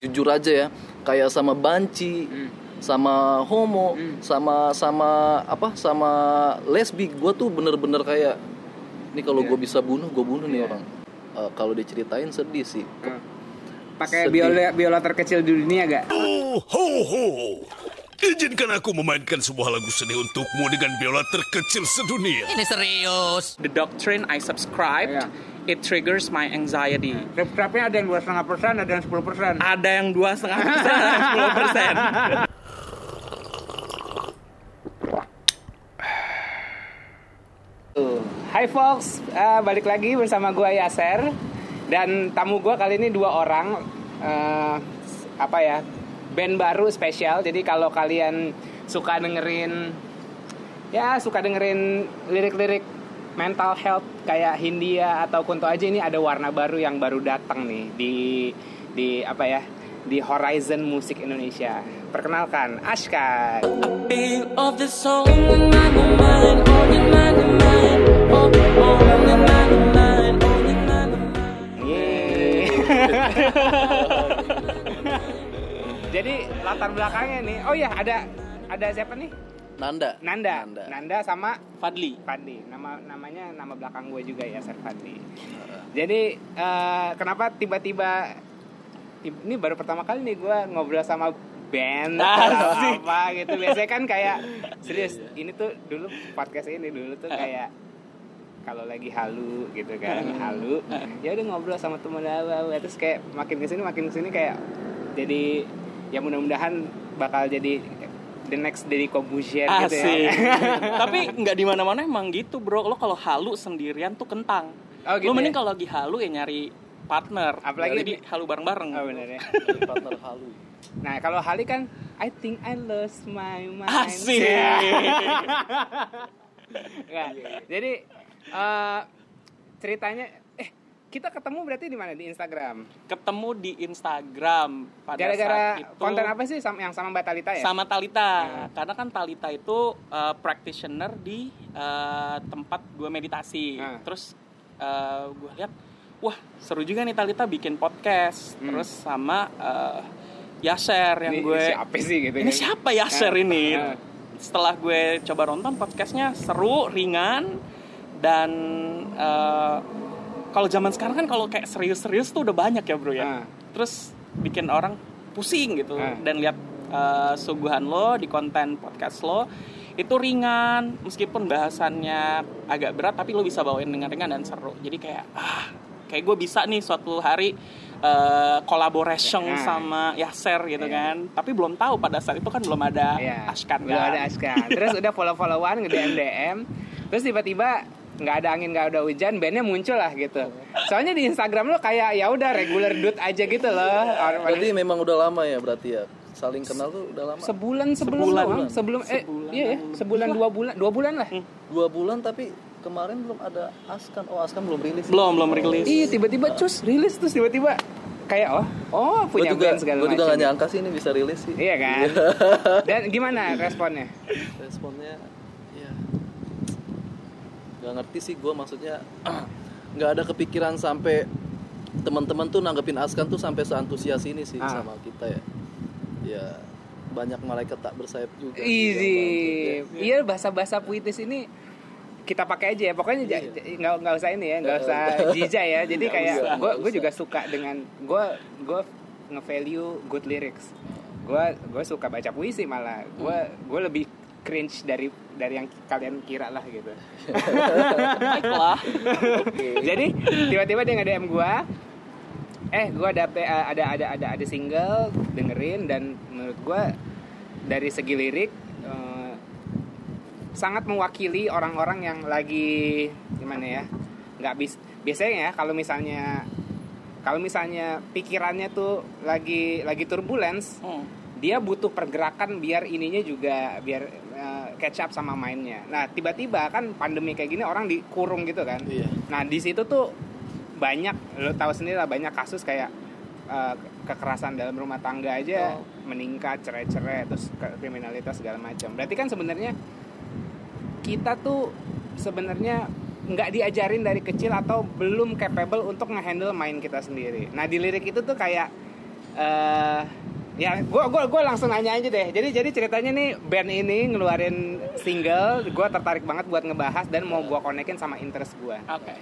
jujur aja ya kayak sama banci sama homo sama sama apa sama lesbi gue tuh bener-bener kayak ini kalau gue bisa bunuh gue bunuh nih orang Eh, kalau diceritain sedih sih Pakai Sedih. biola biola terkecil di dunia gak? Oh, ho, ho. Izinkan aku memainkan sebuah lagu sedih untukmu dengan biola terkecil sedunia. Ini serius. The doctrine I subscribed, Iya. It triggers my anxiety. Subscribe-nya ada yang dua setengah persen, ada yang sepuluh persen. Ada yang dua setengah persen, ada yang sepuluh persen. Hai folks, Eh, balik lagi bersama gue Yaser dan tamu gue kali ini dua orang eh, apa ya band baru spesial. Jadi kalau kalian suka dengerin ya suka dengerin lirik-lirik mental health kayak Hindia atau Kunto Aji ini ada warna baru yang baru datang nih di di apa ya di Horizon Musik Indonesia. Perkenalkan. Yeay. Jadi latar belakangnya nih, oh ya ada ada siapa nih? Nanda Nanda. Nanda. Nanda sama Fadli. Fadli. Nama namanya nama belakang gue juga ya, Sir Fadli. Jadi eh, kenapa tiba-tiba tib- ini baru pertama kali nih gue ngobrol sama band atau Asik. apa gitu. Biasanya kan kayak serius. Ini tuh dulu podcast ini dulu tuh kayak kalau lagi halu gitu kan halu ya udah ngobrol sama temen apa terus kayak makin ke sini makin ke sini kayak jadi ya mudah-mudahan bakal jadi the next dari Corbusier gitu ya Tapi nggak di mana-mana emang gitu, bro. Lo kalau halu sendirian tuh kentang. Oh, gitu lo mending ya? kalau lagi halu ya nyari partner. Apalagi jadi di- halu bareng-bareng. oh bener ya partner halu nah kalau Hali kan I think I lost my mind Asik. Nggak. jadi eh, ceritanya eh kita ketemu berarti di mana di Instagram Ketemu di Instagram pada gara-gara saat itu. konten apa sih yang sama Mbak Talita ya sama Talita karena kan Talita itu uh, practitioner di uh, tempat gue meditasi Nah. terus uh, gue lihat wah seru juga nih Talita bikin podcast Hmm. terus sama uh, Yaser yang Ini gue siapa sih gitu ini kan? siapa Yaser Nah, ini nah. setelah gue coba nonton podcastnya seru ringan dan uh, kalau zaman sekarang kan kalau kayak serius-serius tuh udah banyak ya bro ya Nah. terus bikin orang pusing gitu Nah. dan lihat uh, suguhan lo di konten podcast lo itu ringan meskipun bahasannya agak berat tapi lo bisa bawain dengan ringan dan seru jadi kayak ah kayak gue bisa nih suatu hari uh, collaboration Nah. sama Yaser gitu Iya. kan tapi belum tahu pada saat itu kan belum ada Iya, Ashkan belum kan. ada Askan. Terus udah follow-followan nge DM DM. Terus tiba-tiba nggak ada angin nggak ada hujan, bandnya muncul lah gitu. Soalnya di Instagram lo kayak ya udah regular dude aja gitu loh. berarti memang udah lama ya berarti ya saling kenal tuh udah lama Sebulan sebelum Sebulan. doang. sebelum eh Sebulan. iya ya, sebulan dua bulan dua bulan lah. dua bulan tapi kemarin belum ada Askan oh Askan belum rilis belum belum rilis Iya tiba-tiba cus rilis terus tiba-tiba kayak oh oh gue punya juga band segala gue juga macam. gak nyangka sih ini bisa rilis sih Iya kan. Dan gimana responnya? responnya ya nggak ngerti sih gue maksudnya nggak ada kepikiran sampai teman-teman tuh nanggepin Askan tuh sampai seantusias ini sih Ah. sama kita ya ya banyak malaikat tak bersayap juga sih, Easy. Iya bahasa-bahasa puitis ini kita pakai aja ya. Pokoknya ja- nggak nggak usah ini ya, nggak usah jija ya. Jadi kayak gue gue juga suka dengan gue gue nge-value good lyrics. Gue gue suka baca puisi malah. Gue gue lebih cringe dari dari yang kalian kira lah gitu. baiklah Jadi tiba-tiba dia nge-DM gue eh gue ada ada ada ada ada single dengerin dan menurut gue dari segi lirik eh, sangat mewakili orang-orang yang lagi gimana ya nggak bis biasanya ya kalau misalnya kalau misalnya pikirannya tuh lagi lagi turbulence Hmm. dia butuh pergerakan biar ininya juga biar eh, catch up sama mainnya. Nah tiba-tiba kan pandemi kayak gini orang dikurung gitu kan. Iya. Nah di situ tuh banyak lo tahu sendiri lah banyak kasus kayak eh, kekerasan dalam rumah tangga aja Oh. meningkat cerai-cerai terus kriminalitas segala macam. Berarti kan sebenarnya kita tuh sebenarnya nggak diajarin dari kecil atau belum capable untuk ngehandle main kita sendiri. Nah di lirik itu tuh kayak eh ya gue gua gua langsung nanya aja deh. Jadi jadi ceritanya nih band ini ngeluarin single, gue tertarik banget buat ngebahas dan mau gue konekin sama interest gue. Oke.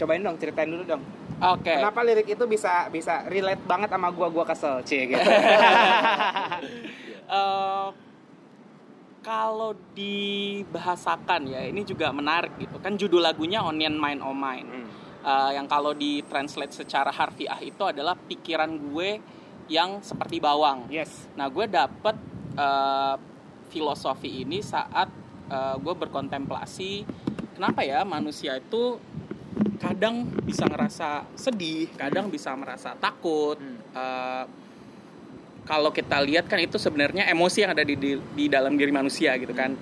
Cobain dong ceritain dulu dong. Oke. Kenapa lirik itu bisa bisa relate banget sama gua gua kesel, cie gitu. Eh, kalau dibahasakan ya ini juga menarik gitu kan judul lagunya Onion Mine Oh Mine Hmm. Eh, yang kalau ditranslate secara harfiah itu adalah pikiran gue yang seperti bawang. Yes. nah gue dapet eh, filosofi ini saat eh, gue berkontemplasi kenapa ya manusia itu kadang bisa ngerasa sedih kadang bisa merasa takut Hmm. Eh, kalau kita lihat kan itu sebenarnya emosi yang ada di, di di dalam diri manusia gitu kan.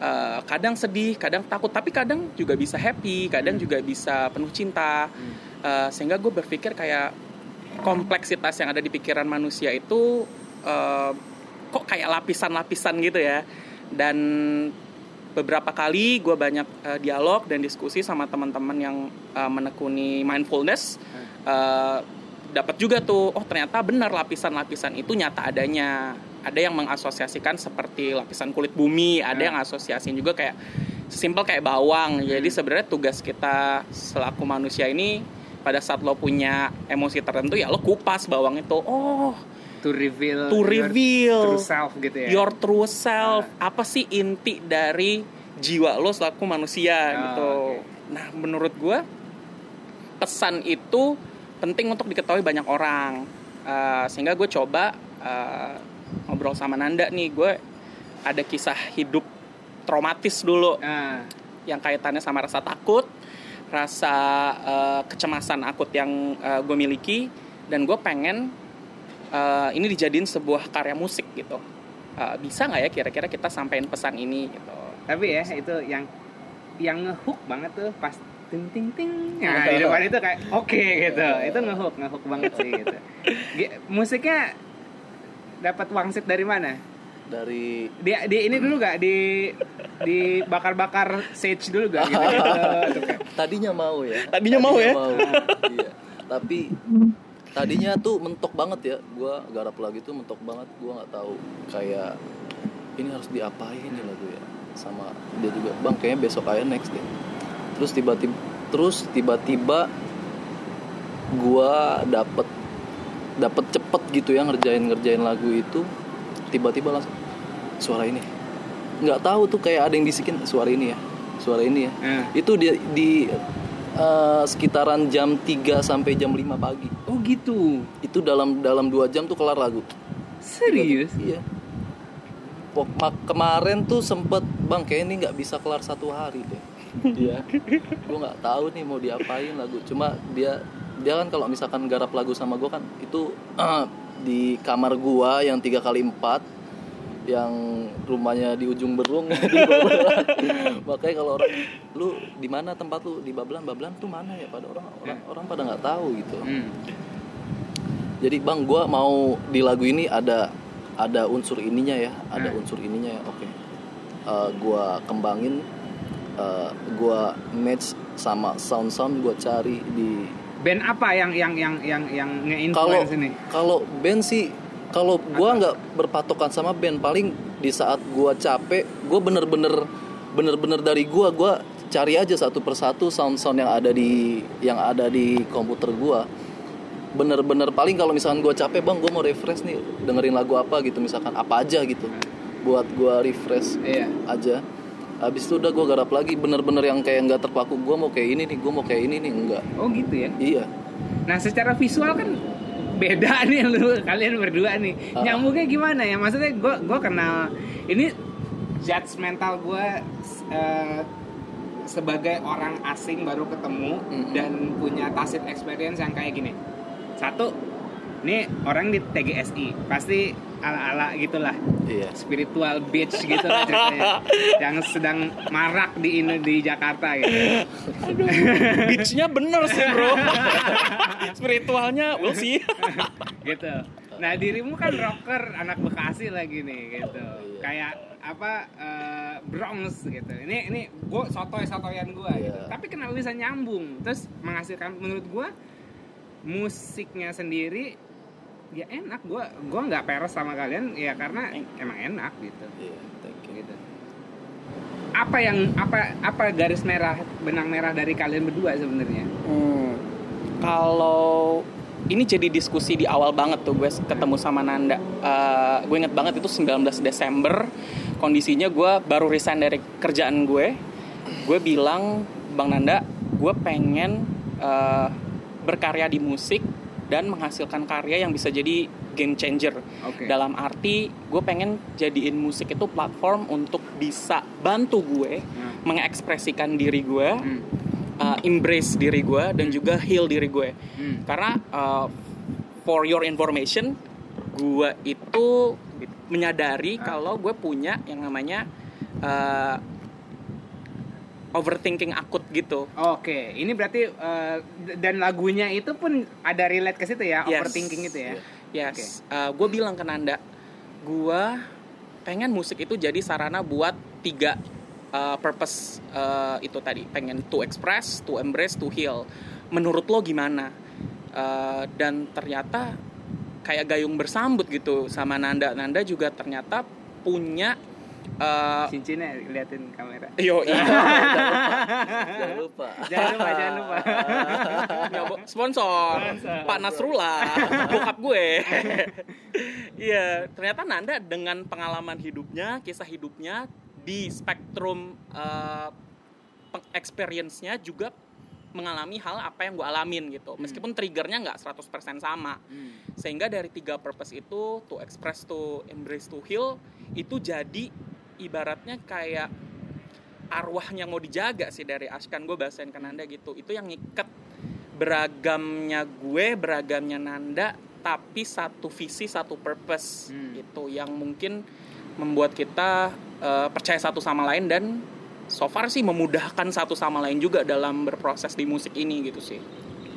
Eh, kadang sedih kadang takut tapi kadang juga bisa happy kadang juga bisa penuh cinta. Eh, sehingga gue berpikir kayak kompleksitas yang ada di pikiran manusia itu eh, kok kayak lapisan-lapisan gitu ya. Dan beberapa kali gue banyak eh, dialog dan diskusi sama teman-teman yang eh, menekuni mindfulness eh, dapat juga tuh oh ternyata benar lapisan-lapisan itu nyata adanya. Ada yang mengasosiasikan seperti lapisan kulit bumi ada yang asosiasiin juga kayak simpel kayak bawang. Jadi sebenarnya tugas kita selaku manusia ini pada saat lo punya emosi tertentu ya lo kupas bawang itu oh To reveal To your reveal true self gitu ya. your true self. Apa sih inti dari jiwa lo selaku manusia Oh, gitu? oke. nah menurut gue pesan itu penting untuk diketahui banyak orang. Eh, sehingga gue coba eh, ngobrol sama Nanda nih. Gue ada kisah hidup traumatis dulu Ah, yang kaitannya sama rasa takut, rasa eh, kecemasan akut yang eh, gue miliki, dan gue pengen eh, ini dijadiin sebuah karya musik gitu. Eh, bisa nggak ya kira-kira kita sampein pesan ini gitu? tapi ya itu yang yang ngehook banget tuh pas ting ting ting. Nah, di depan itu kayak oke gitu. Itu ngehook, ngehook banget sih gitu. Gi- Musiknya dapat wangsit dari mana? Dari Di, di ini dulu gak di di bakar-bakar sage dulu gak gitu, gitu. Tadinya mau ya. Tadinya mau ya? iya. Tapi tadinya tuh mentok banget ya. Gua garap lagi tuh mentok banget. Gua nggak tahu kayak ini harus diapain nih lagu ya. Sama dia juga bang kayaknya besok aja next deh. Terus tiba-tiba terus tiba-tiba gua dapet dapet cepet gitu ya ngerjain ngerjain lagu itu. Tiba-tiba langsung suara ini. Nggak tahu tuh kayak ada yang bisikin suara ini ya. Suara ini ya. Eh. itu di di eh, sekitaran jam 3 sampai jam 5 pagi. Oh gitu. itu dalam dalam dua jam tuh kelar lagu. Serius? iya. Pok- ma- kemarin tuh sempet bang kayak ini nggak bisa kelar satu hari deh. Iya. Gue nggak tahu nih mau diapain lagu. Cuma dia dia kan kalau misalkan garap lagu sama gue kan itu di kamar gua yang tiga kali empat yang rumahnya di ujung berung di Babelan. makanya kalau orang lu di mana tempat lu di Babelan Babelan tuh mana ya pada orang orang orang pada nggak tahu gitu Hmm. jadi bang gua mau di lagu ini ada ada unsur ininya ya ada Hmm. unsur ininya ya oke Eh, gua kembangin eh, gua match sama sound sound gua cari di Band apa yang yang yang yang yang nge-influence ini? kalau band sih kalau gua nggak berpatokan sama band paling di saat gua capek gua bener-bener bener-bener dari gua gua cari aja satu persatu sound-sound yang ada di yang ada di komputer gua. Bener-bener paling kalau misalkan gua capek bang gua mau refresh nih dengerin lagu apa? gitu misalkan apa aja gitu buat gua refresh Iya. aja. Habis itu udah gua garap lagi bener-bener yang kayak nggak terpaku gua mau kayak ini nih gua mau kayak ini nih. Enggak Oh gitu ya. iya. Nah secara visual kan beda nih lu kalian berdua nih. Ah. Nyambungnya gimana ya? Maksudnya gue gue kenal ini judgmental gue eh, sebagai orang asing baru ketemu Mm-mm. dan punya tacit experience yang kayak gini. Satu, ini orang di TGSI pasti ala-ala gitulah iya spiritual beach gitu lah ceritanya yang sedang marak di ini di Jakarta gitu. Beachnya bener sih bro. Spiritualnya we'll see. gitu. Nah dirimu kan rocker anak Bekasi lagi nih gitu. Iya. Kayak apa eh, Bronx gitu. Ini ini gue sotoy sotoyan gue gitu. Iya. Tapi kenapa bisa nyambung? Terus menghasilkan menurut gue musiknya sendiri ya enak gue gue nggak peres sama kalian ya karena emang enak gitu Iya, thank you. gitu apa yang apa apa garis merah benang merah dari kalian berdua sebenarnya Hmm, kalau ini jadi diskusi di awal banget tuh gue ketemu sama Nanda. Eh, gue inget banget itu 19 Desember. Kondisinya gue baru resign dari kerjaan gue. Gue bilang, Bang Nanda, gue pengen eh, berkarya di musik dan menghasilkan karya yang bisa jadi game changer. Oke. Dalam arti gue pengen jadiin musik itu platform untuk bisa bantu gue Hmm. mengekspresikan diri gue Hmm. uh, embrace diri gue dan juga heal diri gue Hmm. karena uh, for your information gue itu menyadari Ah. kalau gue punya yang namanya uh, overthinking akut gitu. Oke, ini berarti eh, d- dan lagunya itu pun ada relate ke situ ya, Yes. overthinking itu ya. yes. Gue bilang ke Nanda gue pengen musik itu jadi sarana buat tiga uh, purpose uh, itu tadi. Pengen to express to embrace to heal. Menurut lo gimana? Uh, dan ternyata kayak gayung bersambut gitu sama Nanda. Nanda juga ternyata punya uh, Cincinnya liatin kamera. yo iya Jangan lupa. Jangan lupa, jangan lupa. Ya, Bo- sponsor, Pak Nasrullah bokap gue iya ternyata Nanda dengan pengalaman hidupnya kisah hidupnya di spektrum uh, peng- experience-nya juga mengalami hal apa yang gue alamin gitu meskipun triggernya nggak 100% sama Hmm. sehingga dari tiga purpose itu to express to embrace to heal itu jadi ibaratnya kayak arwah yang mau dijaga sih dari Ashkan gue bahasain ke Nanda gitu itu yang ngiket beragamnya gue beragamnya Nanda tapi satu visi satu purpose Hmm. itu yang mungkin membuat kita eh, percaya satu sama lain dan so far sih memudahkan satu sama lain juga dalam berproses di musik ini gitu sih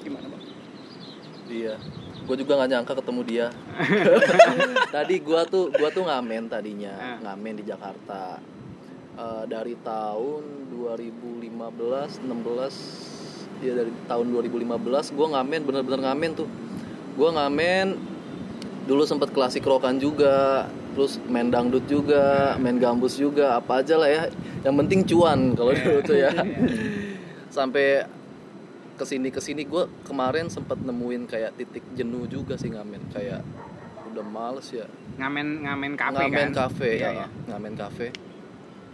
gimana bang? Iya. Gue juga nggak nyangka ketemu dia. Tadi gua tuh gua tuh ngamen tadinya, Ah. ngamen di Jakarta. Eh, dari tahun 2015, 16 ya dari tahun 2015 gua ngamen bener-bener ngamen tuh. Gua ngamen dulu sempet klasik rokan juga, terus main dangdut juga, main gambus juga, apa aja lah ya. Yang penting cuan kalau dulu tuh ya. Sampai ke sini ke sini gue kemarin sempat nemuin kayak titik jenuh juga sih ngamen kayak udah males ya Ngamen ngamen kafe ngamen kan. kafe Iya, ya iya. ngamen kafe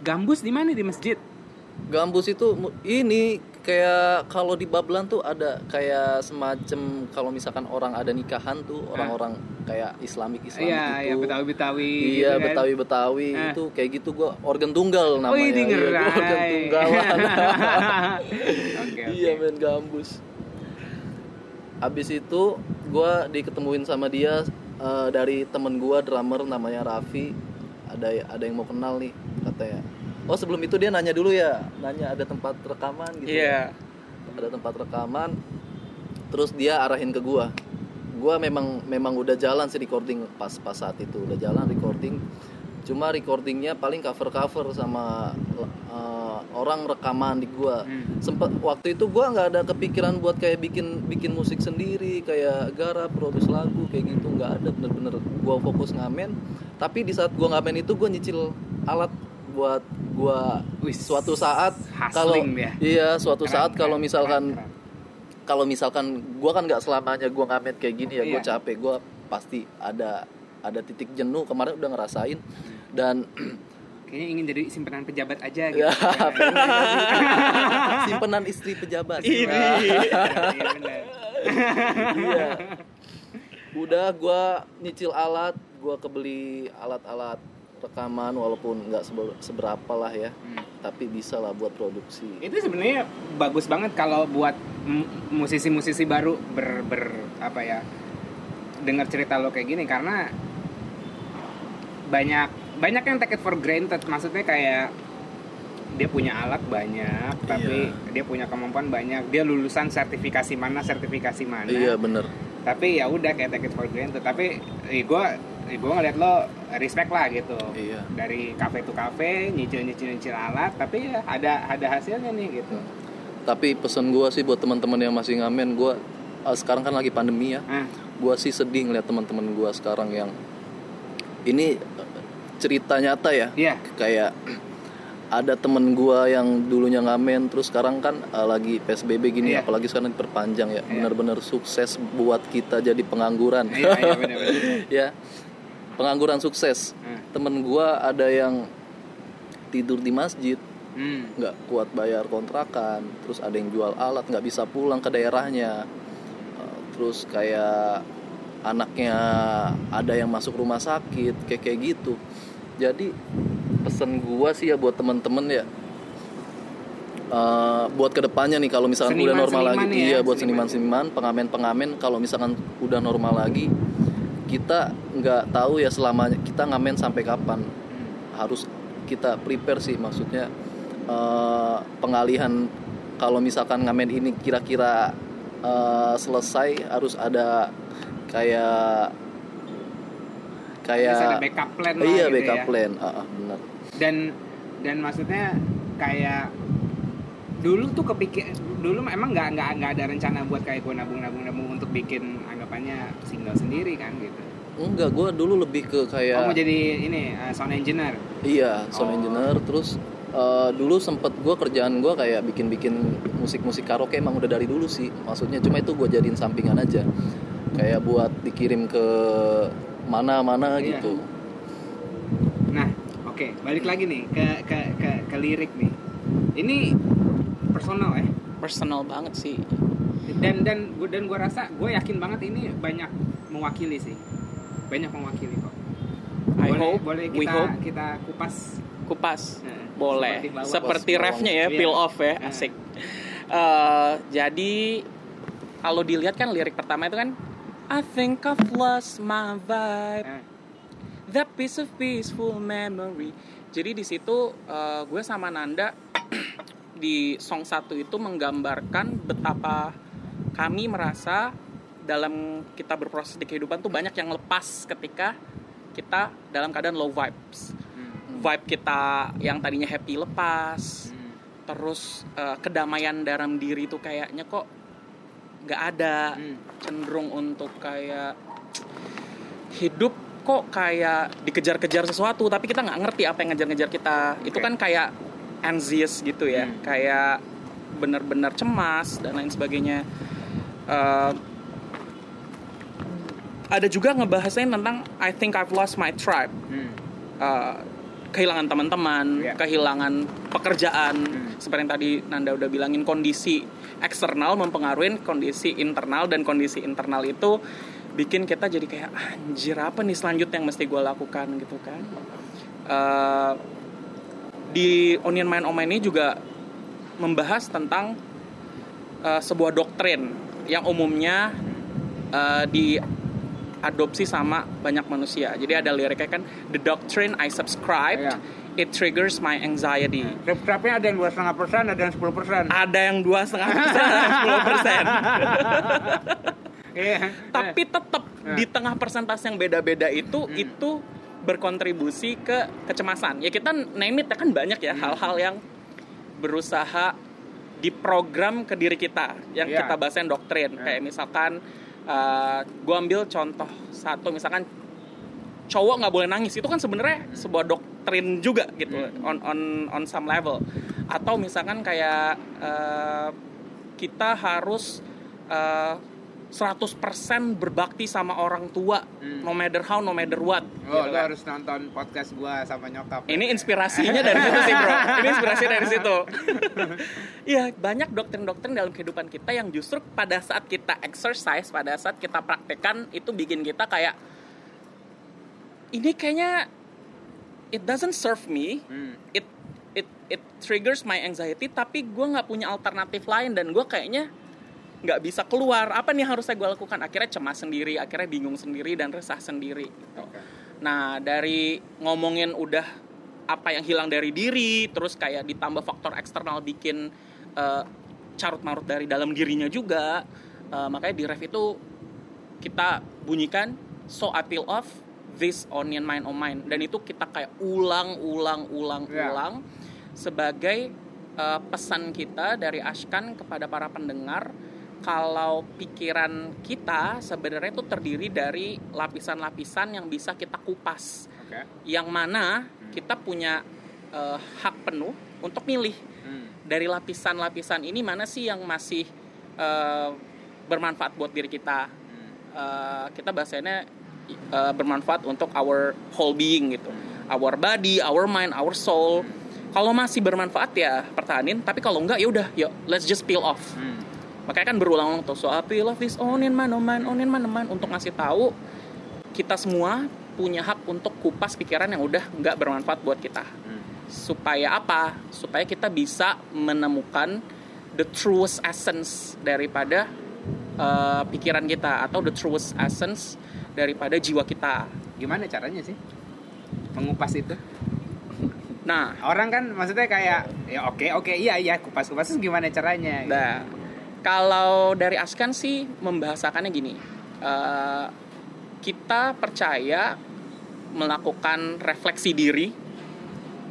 Gambus di mana di masjid? gambus itu ini kayak kalau di Bablan tuh ada kayak semacam kalau misalkan orang ada nikahan tuh orang-orang kayak Islamik Islamik Iya, gitu iya Betawi Betawi. iya gitu kan. Betawi Betawi Eh. itu kayak gitu gue organ tunggal namanya Oh, Iya, gua organ tunggalan Oke, oke. iya main gambus abis itu gue diketemuin sama dia eh, dari temen gue drummer namanya Raffi ada ada yang mau kenal nih katanya oh sebelum itu dia nanya dulu ya nanya ada tempat rekaman gitu ya. Iya. ada tempat rekaman terus dia arahin ke gua gua memang memang udah jalan sih recording pas pas saat itu udah jalan recording cuma recordingnya paling cover cover sama eh, orang rekaman di gua Hmm. sempet waktu itu gua nggak ada kepikiran buat kayak bikin bikin musik sendiri kayak garap produce lagu kayak gitu nggak ada bener-bener gua fokus ngamen tapi di saat gua ngamen itu gua nyicil alat buat gua Wih, suatu saat kalau iya suatu Keren, saat kalau misalkan kalau misalkan gua kan nggak selamanya gua ngamen kayak gini ya gua Iya. capek gua pasti ada ada titik jenuh kemarin udah ngerasain. Dan Kayaknya ingin jadi simpenan pejabat aja gitu. ya simpenan istri pejabat. Ini. Iya, iya. Udah gua nyicil alat gua kebeli alat-alat rekaman walaupun nggak sebe- seberapa lah ya Hmm. tapi bisa lah buat produksi. Itu sebenarnya bagus banget kalau buat musisi-musisi baru ber, ber apa ya dengar cerita lo kayak gini karena banyak banyak yang take it for granted. Maksudnya kayak dia punya alat banyak tapi dia punya kemampuan banyak. Dia lulusan sertifikasi mana sertifikasi mana. Iya bener. Tapi ya udah kayak take it for granted. Tapi eh, gue eh, gue ngeliat lo respect lah gitu Iya. dari cafe to cafe nyicil nyicil nyicil alat tapi ya ada ada hasilnya nih gitu tapi pesan gua sih buat teman-teman yang masih ngamen gua eh, sekarang kan lagi pandemi ya Ah, gua sih sedih ngeliat teman-teman gua sekarang yang ini cerita nyata ya Iya. kayak ada temen gua yang dulunya ngamen terus sekarang kan eh, lagi psbb gini Iya. apalagi sekarang diperpanjang ya Iya. benar-benar sukses buat kita jadi pengangguran Iya, iya, benar-benar. ya pengangguran sukses Hmm. temen gua ada yang tidur di masjid Hmm. nggak kuat bayar kontrakan terus ada yang jual alat nggak bisa pulang ke daerahnya Eh, terus kayak anaknya ada yang masuk rumah sakit kayak kayak gitu jadi pesen gua sih ya buat temen-temen ya eh, buat ke depannya nih kalau misalkan udah normal lagi ya, iya buat seniman. seniman-seniman pengamen-pengamen kalau misalkan udah normal lagi kita nggak tahu ya selamanya kita ngamen sampai kapan. Harus kita prepare sih maksudnya eh, pengalihan kalau misalkan ngamen ini kira-kira eh, selesai harus ada kayak kayak ada backup plan lah iya gitu backup ya. plan. Ah, ah, benar. Dan dan maksudnya kayak dulu tuh kepikir dulu emang nggak nggak nggak ada rencana buat kayak gue nabung nabung nabung untuk bikin anggapannya single sendiri kan gitu enggak gue dulu lebih ke kayak oh mau jadi ini uh, sound engineer Iya, sound Oh. engineer. Terus eh, dulu sempet gue kerjaan gue kayak bikin-bikin musik-musik karaoke emang udah dari dulu sih. Maksudnya cuma itu gue jadiin sampingan aja. Kayak buat dikirim ke mana-mana Iya. gitu. nah oke balik lagi nih ke ke ke, ke lirik nih ini personal ya personal banget sih dan dan gue dan gue rasa gue yakin banget ini banyak mewakili sih. Banyak mewakili kok. I boleh hope boleh we kita hope. kita kupas. Kupas. Nah, boleh. seperti seperti refnya ya Iya. peel off ya. Nah. asik. Eh, jadi kalau dilihat kan lirik pertama itu kan I think I've lost my vibe. Nah, That piece of peaceful memory. Jadi di situ eh, gue sama Nanda di song satu itu menggambarkan betapa kami merasa dalam kita berproses di kehidupan tuh banyak yang lepas ketika kita dalam keadaan low vibes. hmm, Vibe kita yang tadinya happy lepas, hmm. terus eh, kedamaian dalam diri tuh kayaknya kok nggak ada Hmm. cenderung untuk kayak hidup kok kayak dikejar-kejar sesuatu tapi kita nggak ngerti apa yang ngejar-ngejar kita itu Oke. kan kayak anxious gitu ya Hmm. kayak benar-benar cemas dan lain sebagainya Eh, ada juga ngebahasnya tentang I think I've lost my tribe Hmm. uh, kehilangan teman-teman, Iya. kehilangan pekerjaan, Hmm. seperti yang tadi Nanda udah bilangin kondisi eksternal mempengaruhi kondisi internal dan kondisi internal itu bikin kita jadi kayak anjir apa nih selanjutnya yang mesti gue lakukan gitu kan. Uh, di Onion Mind Oma ini juga membahas tentang uh, sebuah doktrin yang umumnya uh, diadopsi sama banyak manusia. Jadi ada liriknya kan, the doctrine I subscribe, Iya. it triggers my anxiety. Subscribe-nya ada yang dua setengah persen, ada yang sepuluh persen. Ada yang dua setengah persen, sepuluh persen. Iya. Tapi tetap Iya. di tengah persentase yang beda-beda itu, Hmm. itu berkontribusi ke kecemasan. Ya kita name it ya kan banyak ya Hmm. hal-hal yang berusaha diprogram ke diri kita yang Iya. kita bahasin doktrin Iya. kayak misalkan uh, gue ambil contoh satu misalkan cowok nggak boleh nangis itu kan sebenarnya sebuah doktrin juga gitu Hmm. on on on some level atau misalkan kayak uh, kita harus uh, 100% berbakti sama orang tua Hmm. no matter how no matter what Oh, gitu lo kan. harus nonton podcast gua sama nyokap. Ini inspirasinya dari situ sih bro. Ini inspirasi dari situ. Iya banyak doktrin-doktrin dalam kehidupan kita yang justru pada saat kita exercise, pada saat kita praktekkan itu bikin kita kayak ini kayaknya it doesn't serve me. Hmm. It it it triggers my anxiety. Tapi gue nggak punya alternatif lain dan gue kayaknya nggak bisa keluar. Apa nih harus saya gue lakukan? Akhirnya cemas sendiri, akhirnya bingung sendiri dan resah sendiri. gitu. Nah, dari ngomongin udah apa yang hilang dari diri, terus kayak ditambah faktor eksternal bikin eh, carut marut dari dalam dirinya juga. Eh, makanya di ref itu kita bunyikan so I peel off this onion mine on mine dan itu kita kayak ulang ulang ulang Ya. ulang sebagai eh, pesan kita dari Ashkan kepada para pendengar kalau pikiran kita sebenarnya itu terdiri dari lapisan-lapisan yang bisa kita kupas. Oke. yang mana kita punya eh, hak penuh untuk milih. Hmm. dari lapisan-lapisan ini mana sih yang masih eh, bermanfaat buat diri kita? Eh, kita bahasanya eh, bermanfaat untuk our whole being gitu. Our body our mind our soul. Kalau masih bermanfaat ya pertahanin tapi kalau enggak ya udah yuk let's just peel off. Hmm. Makanya kan berulang-ulang tuh so I peel off this on in man on man on in man man untuk ngasih tahu kita semua punya hak untuk kupas pikiran yang udah nggak bermanfaat buat kita Hmm. supaya apa supaya kita bisa menemukan the truest essence daripada uh, pikiran kita atau the truest essence daripada jiwa kita Gimana caranya sih mengupas itu? nah Orang kan maksudnya kayak ya oke oke iya iya kupas-kupas itu gimana caranya? gitu. Kalau dari Askan sih membahasakannya gini, eh, kita percaya melakukan refleksi diri,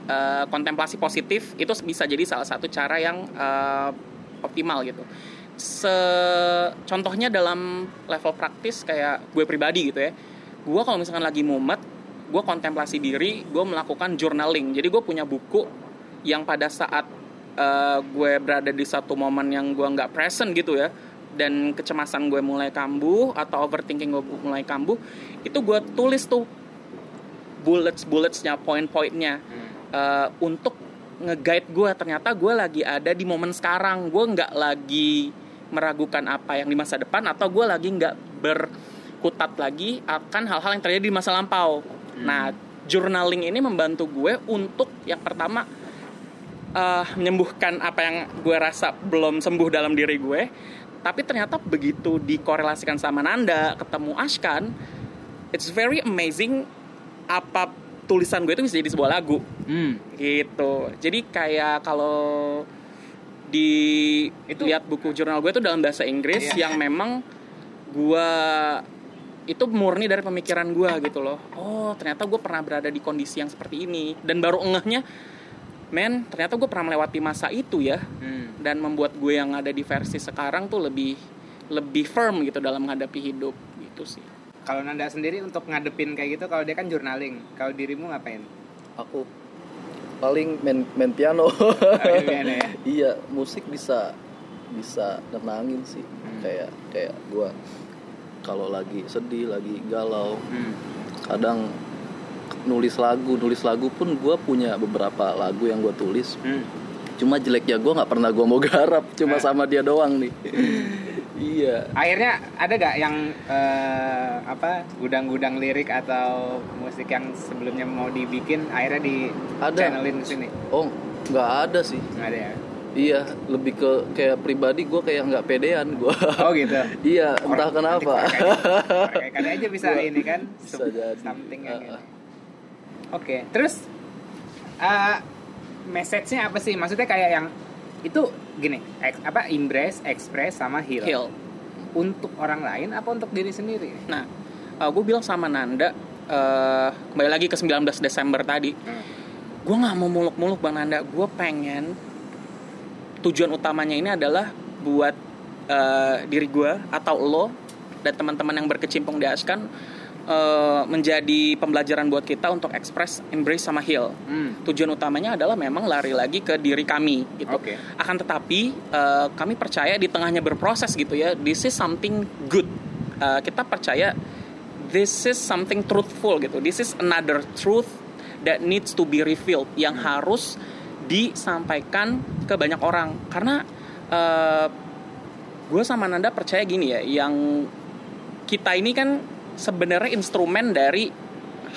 eh, kontemplasi positif itu bisa jadi salah satu cara yang eh, optimal gitu. Se contohnya dalam level praktis kayak gue pribadi gitu ya, gue kalau misalkan lagi mumet, gue kontemplasi diri, gue melakukan journaling. Jadi gue punya buku yang pada saat eh, gue berada di satu momen yang gue nggak present gitu ya dan kecemasan gue mulai kambuh atau overthinking gue mulai kambuh itu gue tulis tuh bullets bulletsnya poin-poinnya eh, untuk nge-guide gue ternyata gue lagi ada di momen sekarang. Gue nggak lagi meragukan apa yang di masa depan atau gue lagi nggak berkutat lagi akan hal-hal yang terjadi di masa lampau. Nah journaling ini membantu gue untuk yang pertama eh, menyembuhkan apa yang gue rasa belum sembuh dalam diri gue tapi ternyata begitu dikorelasikan sama Nanda ketemu Ashkan it's very amazing apa tulisan gue itu bisa jadi sebuah lagu Hmm. gitu jadi kayak kalau di Itu- lihat buku jurnal gue itu dalam bahasa Inggris Iya. yang memang gue itu murni dari pemikiran gue gitu loh oh ternyata gue pernah berada di kondisi yang seperti ini dan baru engehnya men ternyata gue pernah melewati masa itu ya Hmm. dan membuat gue yang ada di versi sekarang tuh lebih lebih firm gitu dalam menghadapi hidup gitu sih Kalau Nanda sendiri untuk ngadepin kayak gitu, kalau dia kan journaling, kalau dirimu ngapain? aku paling main main piano piano ya? iya musik bisa bisa nenangin sih Hmm. kayak kayak gua kalau lagi sedih lagi galau Hmm. kadang nulis lagu nulis lagu pun gua punya beberapa lagu yang gua tulis Hmm. cuma jeleknya gua nggak pernah gua mau garap cuma Nah. sama dia doang nih iya Akhirnya ada gak yang eh, apa gudang-gudang lirik atau musik yang sebelumnya mau dibikin akhirnya di Ada. channelin sini? oh nggak ada sih Nggak ada ya? iya lebih ke kayak pribadi gua kayak nggak pedean gua Oh gitu. iya entah kenapa Kayak aja bisa Gua- ini kan bisa jadi. something yang Uh, uh. Oke, terus eh message-nya apa sih? Maksudnya kayak yang itu gini, ex- apa embrace, express sama heal. Hill Untuk orang lain apa untuk diri sendiri? Nah, gue bilang sama Nanda, eh, kembali lagi ke 19 Desember tadi, Hmm. gue nggak mau muluk-muluk bang Nanda, gue pengen tujuan utamanya ini adalah buat eh, diri gue atau lo dan teman-teman yang berkecimpung di Askan eh, menjadi pembelajaran buat kita untuk express, embrace sama heal. Hmm. Tujuan utamanya adalah memang lari lagi ke diri kami gitu. Oke. Akan tetapi eh, kami percaya di tengahnya berproses gitu ya. This is something good. Eh, kita percaya this is something truthful gitu. This is another truth that needs to be revealed yang harus disampaikan ke banyak orang. Karena gue sama Nanda percaya gini ya, yang kita ini kan sebenarnya instrumen dari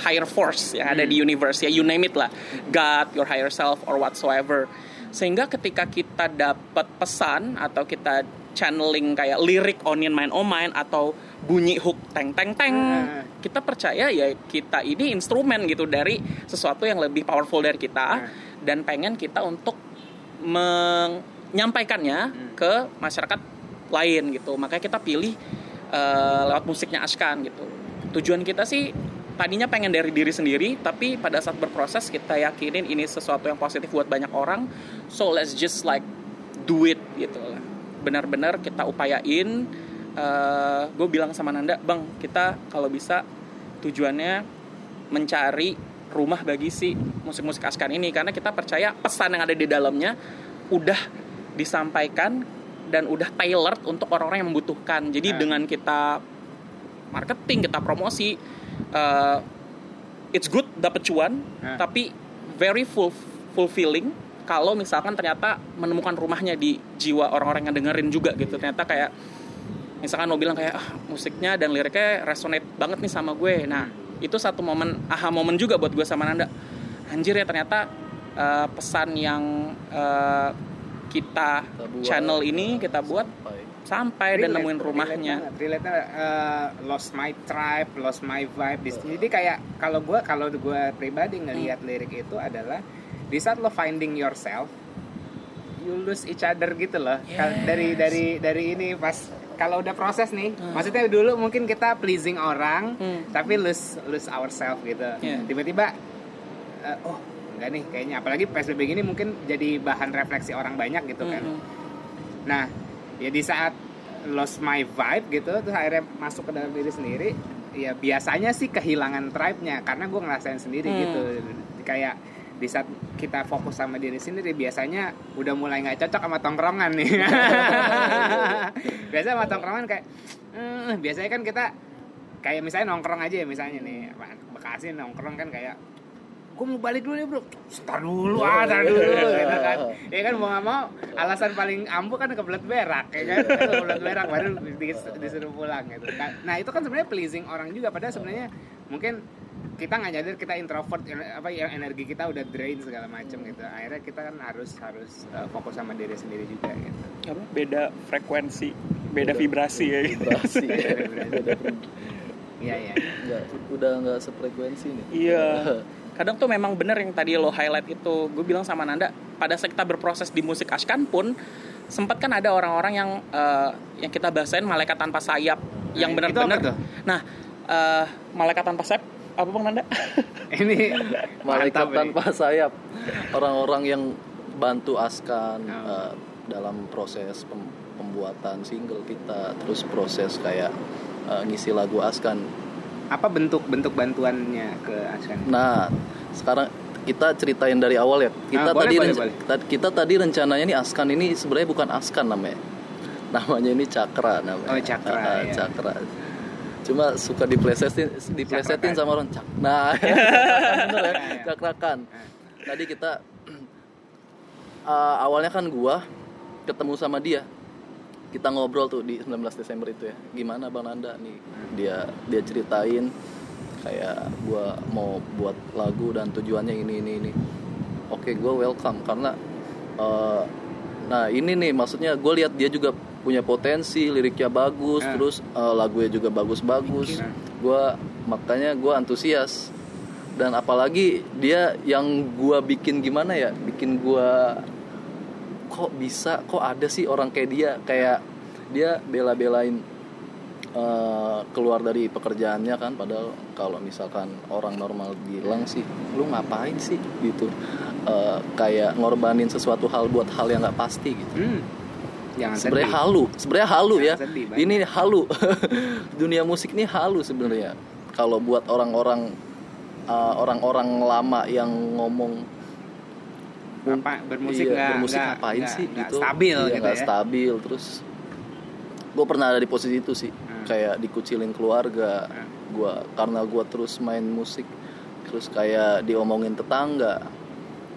higher force yang ada di universe ya you name it lah. God your higher self or whatsoever. Sehingga ketika kita dapat pesan atau kita channeling kayak lirik onion mine oh mine atau bunyi hook teng teng teng Hmm. kita percaya ya kita ini instrumen gitu dari sesuatu yang lebih powerful dari kita dan pengen kita untuk menyampaikannya ke masyarakat lain gitu. Makanya kita pilih eh, lewat musiknya Ashkan gitu. Tujuan kita sih tadinya pengen dari diri sendiri tapi pada saat berproses kita yakinin ini sesuatu yang positif buat banyak orang. So let's just like do it gitu. Lah benar-benar kita upayain. Gue bilang sama Nanda bang kita kalau bisa tujuannya mencari rumah bagi si musik-musik askan ini. Karena kita percaya pesan yang ada di dalamnya udah disampaikan dan udah tailored untuk orang-orang yang membutuhkan. Jadi Ah. dengan kita marketing kita promosi uh, it's good dapet cuan Ah. tapi very full fulfilling kalau misalkan ternyata menemukan rumahnya di jiwa orang-orang yang dengerin juga gitu. Ternyata kayak misalkan lo bilang kayak ah, musiknya dan liriknya resonate banget nih sama gue. Nah itu satu momen aha momen juga buat gue sama Nanda. Anjir ya ternyata uh, pesan yang uh, kita Kita buat. channel ini kita buat Sampai. sampai dan Relate, nemuin rumahnya relate uh, lost my tribe, lost my vibe. Di- Jadi kayak kalau gue kalau gue pribadi ngelihat Hmm. lirik itu adalah di saat lo finding yourself, you lose each other gitu loh. Kal- Dari dari dari ini pas kalau udah proses nih, maksudnya dulu mungkin kita pleasing orang, Hmm. tapi lose lose ourselves gitu. Yeah. Tiba-tiba, uh, oh enggak nih kayaknya. Apalagi psbb gini mungkin jadi bahan refleksi orang banyak gitu kan. Mm-mm. Nah, ya di saat lost my vibe gitu, terus akhirnya masuk ke dalam diri sendiri, ya biasanya sih kehilangan tribe-nya karena gue ngerasain sendiri Hmm. gitu. Kayak di saat kita fokus sama diri sendiri, biasanya udah mulai nggak cocok sama tongkrongan nih. biasanya sama tongkrongan kayak, eh, biasanya kan kita kayak misalnya nongkrong aja ya misalnya nih, Bekasi nongkrong kan kayak gue mau balik dulu nih bro. Ntar dulu ah ntar dulu gitu kan. Ya kan mau gak mau alasan paling ampuh kan kebelet berak ya kan? Kebelet berak baru dis- disuruh pulang gitu Kan- nah itu kan sebenarnya pleasing orang juga padahal sebenarnya mungkin kita nggak nyadar kita introvert apa yang energi kita udah drain segala macam gitu. Akhirnya kita kan harus harus uh, fokus sama diri sendiri juga gitu. Apa? Beda frekuensi beda Beda- vibrasi ya. Gitu. vibrasi. Ya. Beda iya iya. Nggak, udah nggak sefrekuensi nih. Iya. Kadang tuh memang bener yang tadi lo highlight itu. Gue bilang sama Nanda, pada saat kita berproses di musik Ashkan pun sempat kan ada orang-orang yang eh, yang kita bahasain malaikat tanpa sayap yang Nah, itu benar-benar. Nah, eh, malaikat tanpa sayap apa bang Nanda? ini malaikat mantap tanpa sayap orang-orang yang bantu Askan Oh. eh, dalam proses pem- pembuatan single kita terus proses kayak eh, ngisi lagu Askan apa bentuk bentuk bantuannya ke Askan nah sekarang kita ceritain dari awal ya. Kita Ah, boleh, tadi boleh, boleh. ta- kita tadi rencananya nih Askan ini sebenarnya bukan Askan namanya. Namanya ini Cakra namanya. Oh, Cakra, Ah, ya. Cakra. Cuma suka diplesetin diplesetin Cakrakan. sama orang cak nah bener ya Ya, ya. cakrakan. Tadi kita uh, awalnya kan gua ketemu sama dia kita ngobrol tuh di 19 Desember itu ya. Gimana bang Nanda nih? Dia dia ceritain kayak gua mau buat lagu dan tujuannya ini ini ini. Oke gua welcome karena uh, nah ini nih maksudnya gue lihat dia juga punya potensi liriknya bagus Ah. terus uh, lagunya juga bagus-bagus. Gua makanya gua antusias. Dan apalagi dia yang gua bikin gimana ya? Bikin gua kok bisa kok ada sih orang kayak dia? Kayak dia bela-belain eh, keluar dari pekerjaannya kan padahal kalau misalkan orang normal bilang sih lu ngapain sih? gitu. Eh, kayak ngorbanin sesuatu hal buat hal yang nggak pasti gitu. Hmm. jangan sebenarnya sedih. halu sebenarnya halu ya. Jangan sedih, Bang. ini halu. Dunia musik ini halu sebenarnya. Kalau buat orang-orang uh, orang-orang lama yang ngomong apa bermusik iya, nggak? bermusik nggak- ngapain nggak- sih nggak gitu? stabil Iya, gitu nggak ya? stabil terus gue pernah ada di posisi itu sih. Hmm. kayak dikucilin keluarga Hmm. gua karena gue terus main musik terus kayak diomongin tetangga.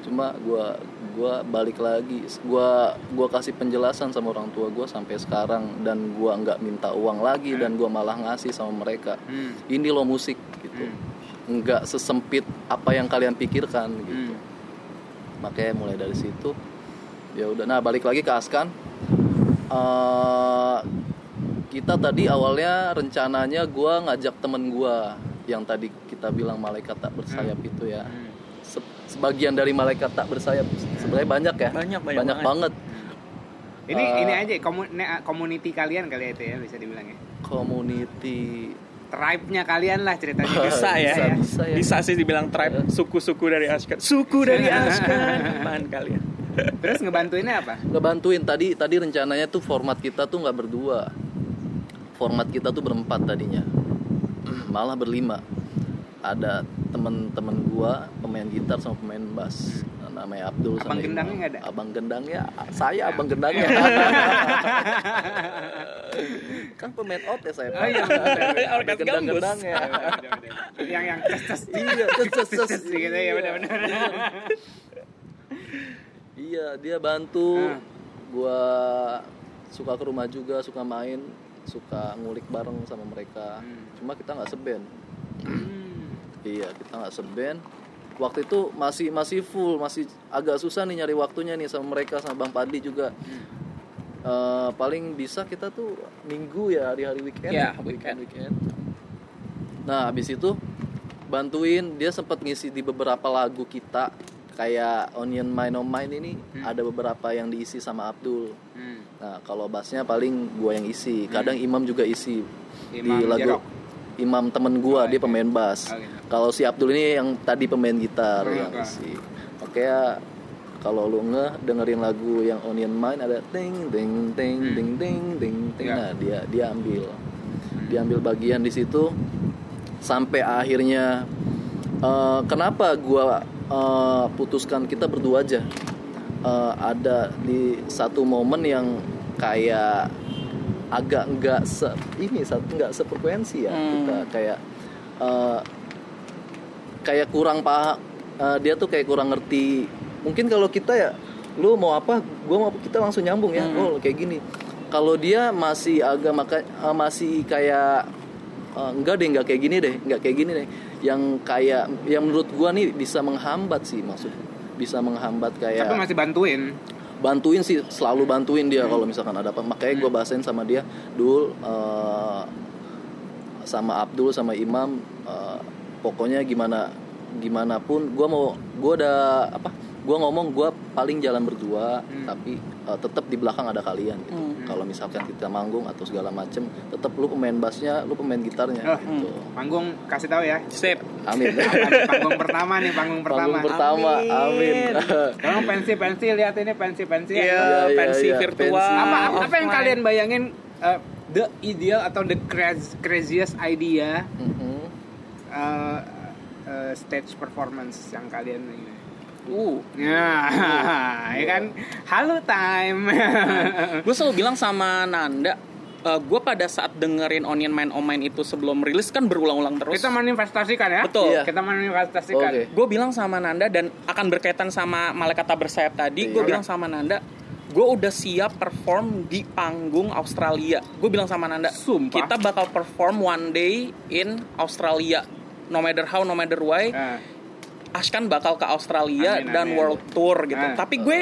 Cuma gua gua balik lagi. Gua gua kasih penjelasan sama orang tua gua sampai sekarang dan gua nggak minta uang lagi dan gua malah ngasih sama mereka. Hmm. ini loh musik gitu. Nggak sesempit apa yang kalian pikirkan gitu. Hmm. Makanya mulai dari situ. Ya udah nah balik lagi ke Askan. Eh, kita tadi awalnya rencananya gua ngajak temen gua yang tadi kita bilang malaikat tak bersayap itu ya. Hmm. Se- sebagian dari malaikat tak bersayap sebenarnya banyak ya. Banyak, banyak banget. Ini Eh, ini aja community kalian kali ya itu ya bisa dibilang ya. community Tribe-nya kalian lah ceritanya. Bisa ya. bisa, bisa ya Bisa sih dibilang tribe suku-suku dari Ashkan. Suku dari Ashkan. Apaan kalian? Terus ngebantuinnya apa? ngebantuin tadi tadi rencananya tuh format kita tuh nggak berdua format kita tuh berempat tadinya malah berlima ada temen-temen gua pemain gitar sama pemain bass namanya Abdul Abang sama gendangnya nggak ada? abang gendangnya saya abang gendangnya kan pemain out ya saya Oh iya, benar, benar. Ada Orkes gendang-gendangnya yang yang tes tes iya tes gitu ya benar-benar. Iya, dia bantu. Ah. Gua suka ke rumah juga, suka main, suka ngulik bareng sama mereka. Hmm. Cuma kita nggak seband. Iya, kita nggak seband. Waktu itu masih masih full, masih agak susah nih nyari waktunya nih sama mereka sama Bang Padi juga. Hmm. Eh, paling bisa kita tuh minggu ya hari-hari weekend. Iya, weekend weekend. weekend. Nah, habis itu bantuin dia sempat ngisi di beberapa lagu kita kayak Onion Mine on Mine ini ada beberapa yang diisi sama Abdul. Hmm. Nah, kalau bassnya paling gua yang isi. Kadang Imam juga isi Imam di lagu Jerok. Imam temen gua Oh, dia pemain bass. Oh, gitu. Kalau si Abdul ini yang tadi pemain gitar Hmm, yang oke. isi. Oke ya. Kalau lu nge dengerin lagu yang Onion Mine ada ting ting ting Hmm. ting ting ting ting. Ya. Nah, dia dia ambil. Diambil bagian di situ sampai akhirnya eh, kenapa gua eh, putuskan kita berdua aja. Eh, ada di satu momen yang kayak agak enggak se ini satu enggak sefrekuensi ya Hmm. kita kayak eh, kayak kurang paham eh, dia tuh kayak kurang ngerti. Mungkin kalau kita ya lu mau apa gua mau kita langsung nyambung ya oh kayak gini. Kalau dia masih agak maka eh, masih kayak eh, enggak deh enggak kayak gini deh enggak kayak gini deh. Yang kayak yang menurut gua nih bisa menghambat sih maksud bisa menghambat kayak Tapi masih bantuin. Bantuin sih selalu bantuin dia kalau misalkan ada apa. Makanya gue bahasain sama dia dul eh, sama Abdul sama Imam eh, pokoknya gimana gimana pun gue mau gue udah apa gue ngomong gue paling jalan berdua tapi eh, tetap di belakang ada kalian gitu kalau misalkan kita manggung atau segala macem tetap lu pemain bassnya lu pemain gitarnya Oh, gitu Panggung kasih tahu ya. Sip. amin Apa panggung pertama nih, panggung pertama. panggung pertama amin, Sekarang pensi-pensi lihat ini pensi-pensi. Iya, Iya, iya, pensi iya, virtual. pensi. Apa apa yang offline. kalian bayangin uh, the ideal atau the craz- craziest idea Mhm. uh, uh, stage performance yang kalian ini? Uh, Ya, ya kan halo time. gue selalu bilang sama Nanda, gue pada saat dengerin Onion Man On Mine itu sebelum rilis kan berulang-ulang terus. Kita manifestasikan ya. Betul. Iya. Kita manifestasikan. Oke. gue bilang sama Nanda dan akan berkaitan sama malaikat tak bersayap tadi gue Iya. bilang sama Nanda gue udah siap perform di panggung Australia gue bilang sama Nanda Sumpah. kita bakal perform one day in Australia no matter how no matter why Nah, Ashkan bakal ke Australia Amin, dan amin. world tour gitu Ah. tapi gue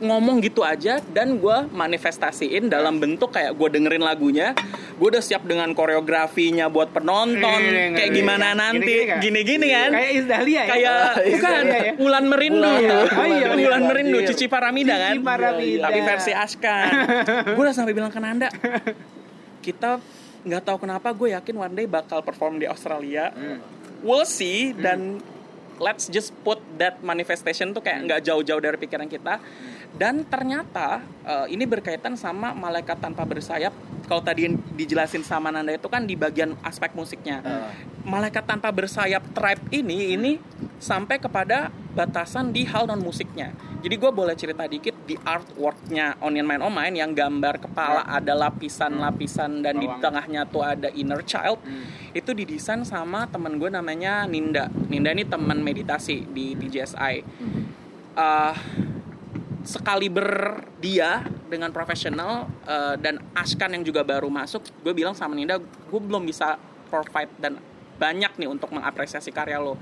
ngomong gitu aja dan gue manifestasiin dalam bentuk kayak gue dengerin lagunya gue udah siap dengan koreografinya buat penonton Gini, kayak gini. gimana nanti Gini-gini kan? gini-gini kan Kayak Isdahlia ya. kayak bukan Isdahlia ya. Ulan Merindu Ulan- Oh iya, Ulan Ulan Merindu Merindu. Cici Paramida kan Cici Paramida. tapi versi Askan gue udah sampai bilang ke Nanda kita nggak tahu kenapa gue yakin one day bakal perform di Australia we'll see dan let's just put that manifestation tuh kayak nggak jauh-jauh dari pikiran kita dan ternyata eh, ini berkaitan sama malaikat tanpa bersayap. Kalau tadi yang dijelasin sama Nanda itu kan di bagian aspek musiknya. Malaikat tanpa bersayap tribe ini ini sampai kepada batasan di hal non musiknya. Jadi gue boleh cerita dikit di artworknya Onion Man Oh Mine yang gambar kepala ada lapisan-lapisan dan di Bawang. tengahnya tuh ada inner child. Itu didesain sama temen gue namanya Ninda. Ninda ini teman meditasi di DJSI Eh, sekali ber dia dengan profesional eh, dan Askan yang juga baru masuk gue bilang sama Ninda gue belum bisa provide dan banyak nih untuk mengapresiasi karya lo.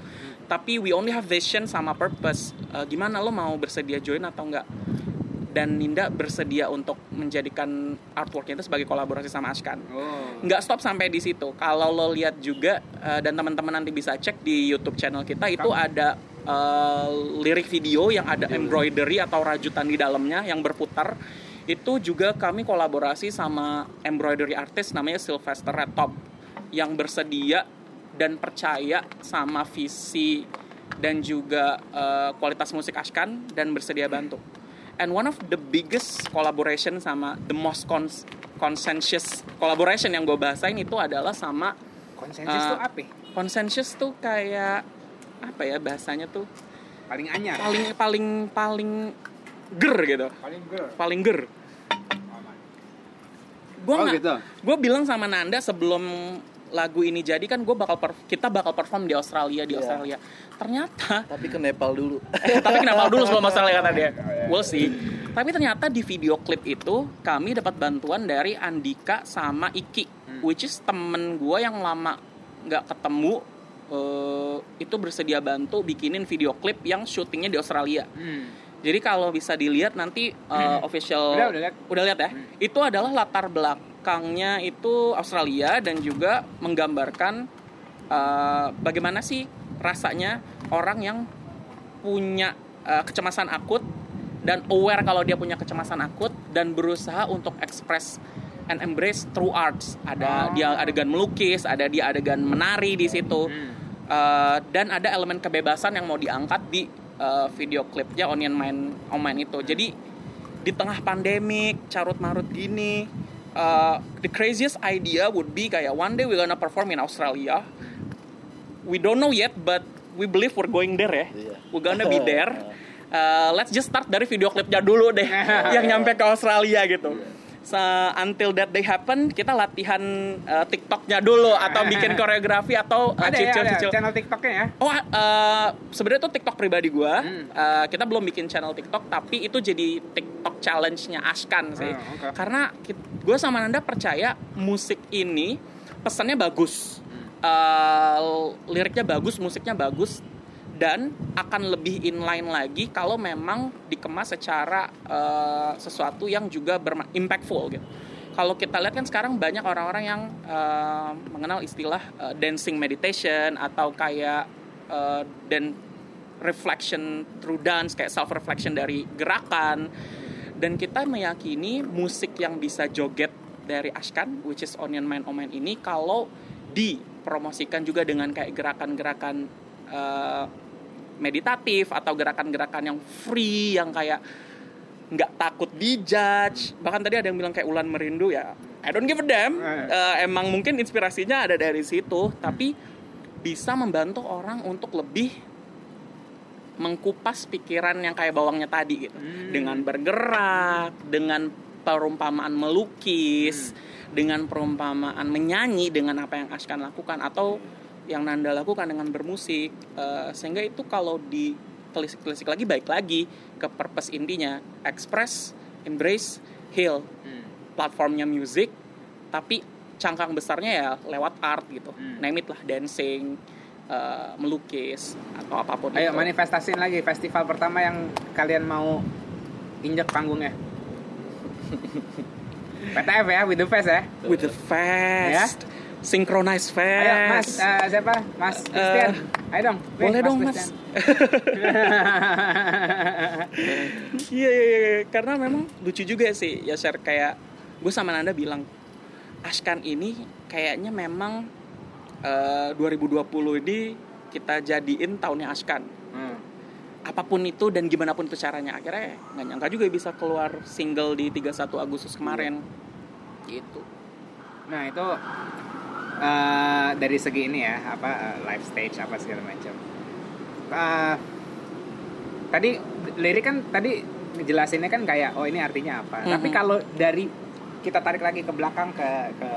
Tapi we only have vision sama purpose. Eh, gimana lo mau bersedia join atau enggak? Dan Ninda bersedia untuk menjadikan artworknya itu sebagai kolaborasi sama Askan. Oh. nggak stop sampai di situ. Kalau lo lihat juga eh, dan teman-teman nanti bisa cek di YouTube channel kita itu ada eh, lirik video yang ada embroidery atau rajutan di dalamnya yang berputar. Itu juga kami kolaborasi sama embroidery artist namanya Sylvester Red Top yang bersedia dan percaya sama visi dan juga eh, kualitas musik Ashkan dan bersedia bantu. and one of the biggest collaboration sama the most cons consensus collaboration yang gue bahasain itu adalah sama Konsensus Uh, tuh apa? consensus tuh kayak apa ya bahasanya tuh Paling anyar. paling paling paling ger gitu paling girl. paling ger gue Oh, gitu. gue bilang sama Nanda sebelum lagu ini jadi kan gue bakal per- kita bakal perform di Australia di Iya. Australia ternyata Tapi ke Nepal dulu. Eh, tapi kenapa dulu sebelum Australia kata dia we'll see tapi ternyata di video klip itu kami dapat bantuan dari Andika sama Iki which is temen gue yang lama nggak ketemu eh, itu bersedia bantu bikinin video klip yang syutingnya di Australia Hmm. jadi kalau bisa dilihat nanti uh, official Udah, udah lihat. lihat ya. Itu adalah latar belakangnya itu Australia dan juga menggambarkan uh, bagaimana sih rasanya orang yang punya uh, kecemasan akut dan aware kalau dia punya kecemasan akut dan berusaha untuk express and embrace through arts. Ada Oh. dia adegan melukis, ada dia adegan menari di situ. Hmm. Uh, dan ada elemen kebebasan yang mau diangkat di uh, video klipnya Onion Main On Main itu. Jadi di tengah pandemik carut marut gini, uh, the craziest idea would be kayak one day we're gonna perform in Australia. We don't know yet, but we believe we're going there ya. Iya. We're gonna be there. Uh, let's just start dari video klipnya dulu deh, yang nyampe ke Australia gitu. Sa- until that day happen, kita latihan uh, TikToknya dulu atau bikin koreografi atau uh, Ada ya, ada cicil-cicil. channel TikToknya ya. Oh, uh, sebenarnya itu TikTok pribadi gua. Hmm. Uh, kita belum bikin channel TikTok, tapi itu jadi TikTok challenge-nya Ashkan sih. Oh, oke. Karena gue sama Nanda percaya musik ini pesannya bagus, Hmm. Uh, liriknya bagus, musiknya bagus, dan akan lebih inline lagi kalau memang dikemas secara uh, sesuatu yang juga berimpactful gitu. Kalau kita lihat kan sekarang banyak orang-orang yang uh, mengenal istilah uh, dancing meditation atau kayak uh, dan reflection through dance kayak self reflection dari gerakan dan kita meyakini musik yang bisa joget dari Ashkan which is Onion Man Omen ini kalau dipromosikan juga dengan kayak gerakan-gerakan meditatif atau gerakan-gerakan yang free yang kayak nggak takut dijudge. Bahkan tadi ada yang bilang kayak Ulan Merindu ya I don't give a damn. Eh, emang mungkin inspirasinya ada dari situ tapi bisa membantu orang untuk lebih mengkupas pikiran yang kayak bawangnya tadi gitu. Dengan bergerak dengan perumpamaan melukis dengan perumpamaan menyanyi dengan apa yang Ashkan lakukan atau yang Nanda lakukan dengan bermusik Eh, sehingga itu kalau di telisik-telisik lagi baik lagi ke purpose intinya. Express embrace heal. Platformnya music tapi cangkang besarnya ya lewat art gitu. Hmm. name it lah dancing eh, melukis atau apa pun Ayo itu. manifestasiin lagi festival pertama yang kalian mau injak panggungnya. PTF ya, with the fest ya. with the fast synchronized fast Ayo Mas, eh, siapa? Mas Christian. Ayo dong. Nih, boleh dong mas Christian. Iya iya iya karena memang lucu juga sih ya share kayak gue sama Nanda bilang Ashkan ini kayaknya memang eh, 2020 ini kita jadiin tahunnya Ashkan Hmm. apa pun itu dan gimana pun itu caranya akhirnya nggak nyangka juga bisa keluar single di 31 Agustus kemarin gitu Nah itu eh, dari segi ini ya apa eh, live stage apa segala macam. Eh, tadi lirik kan tadi ngejelasinnya kan kayak oh ini artinya apa. Mhm. Tapi kalau dari kita tarik lagi ke belakang ke ke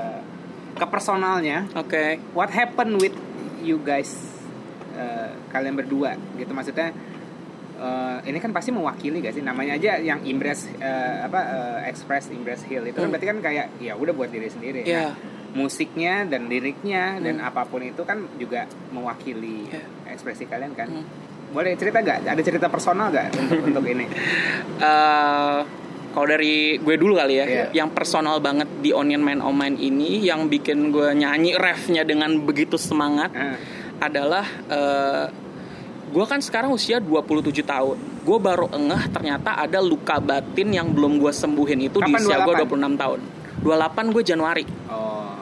ke personalnya, oke what happened with you guys eh, kalian berdua gitu maksudnya eh, ini kan pasti mewakili gak sih namanya aja yang impress eh, apa eh, express impress heal itu kan Hmm. berarti kan kayak ya udah buat diri sendiri Iya. Nah, musiknya dan liriknya dan Hmm. apa pun itu kan juga mewakili Iya. ekspresi kalian kan Hmm. boleh cerita gak ada cerita personal gak untuk untuk ini Eh, kalau dari gue dulu kali ya, Iya. yang personal banget di Onion Man On Mine ini, yang bikin gue nyanyi refnya dengan begitu semangat Eh, adalah eh, gue kan sekarang usia 27 tahun. Gue baru engeh ternyata ada luka batin yang belum gue sembuhin itu di Kapan usia gue 28? 26 tahun. 28 gue Januari. oh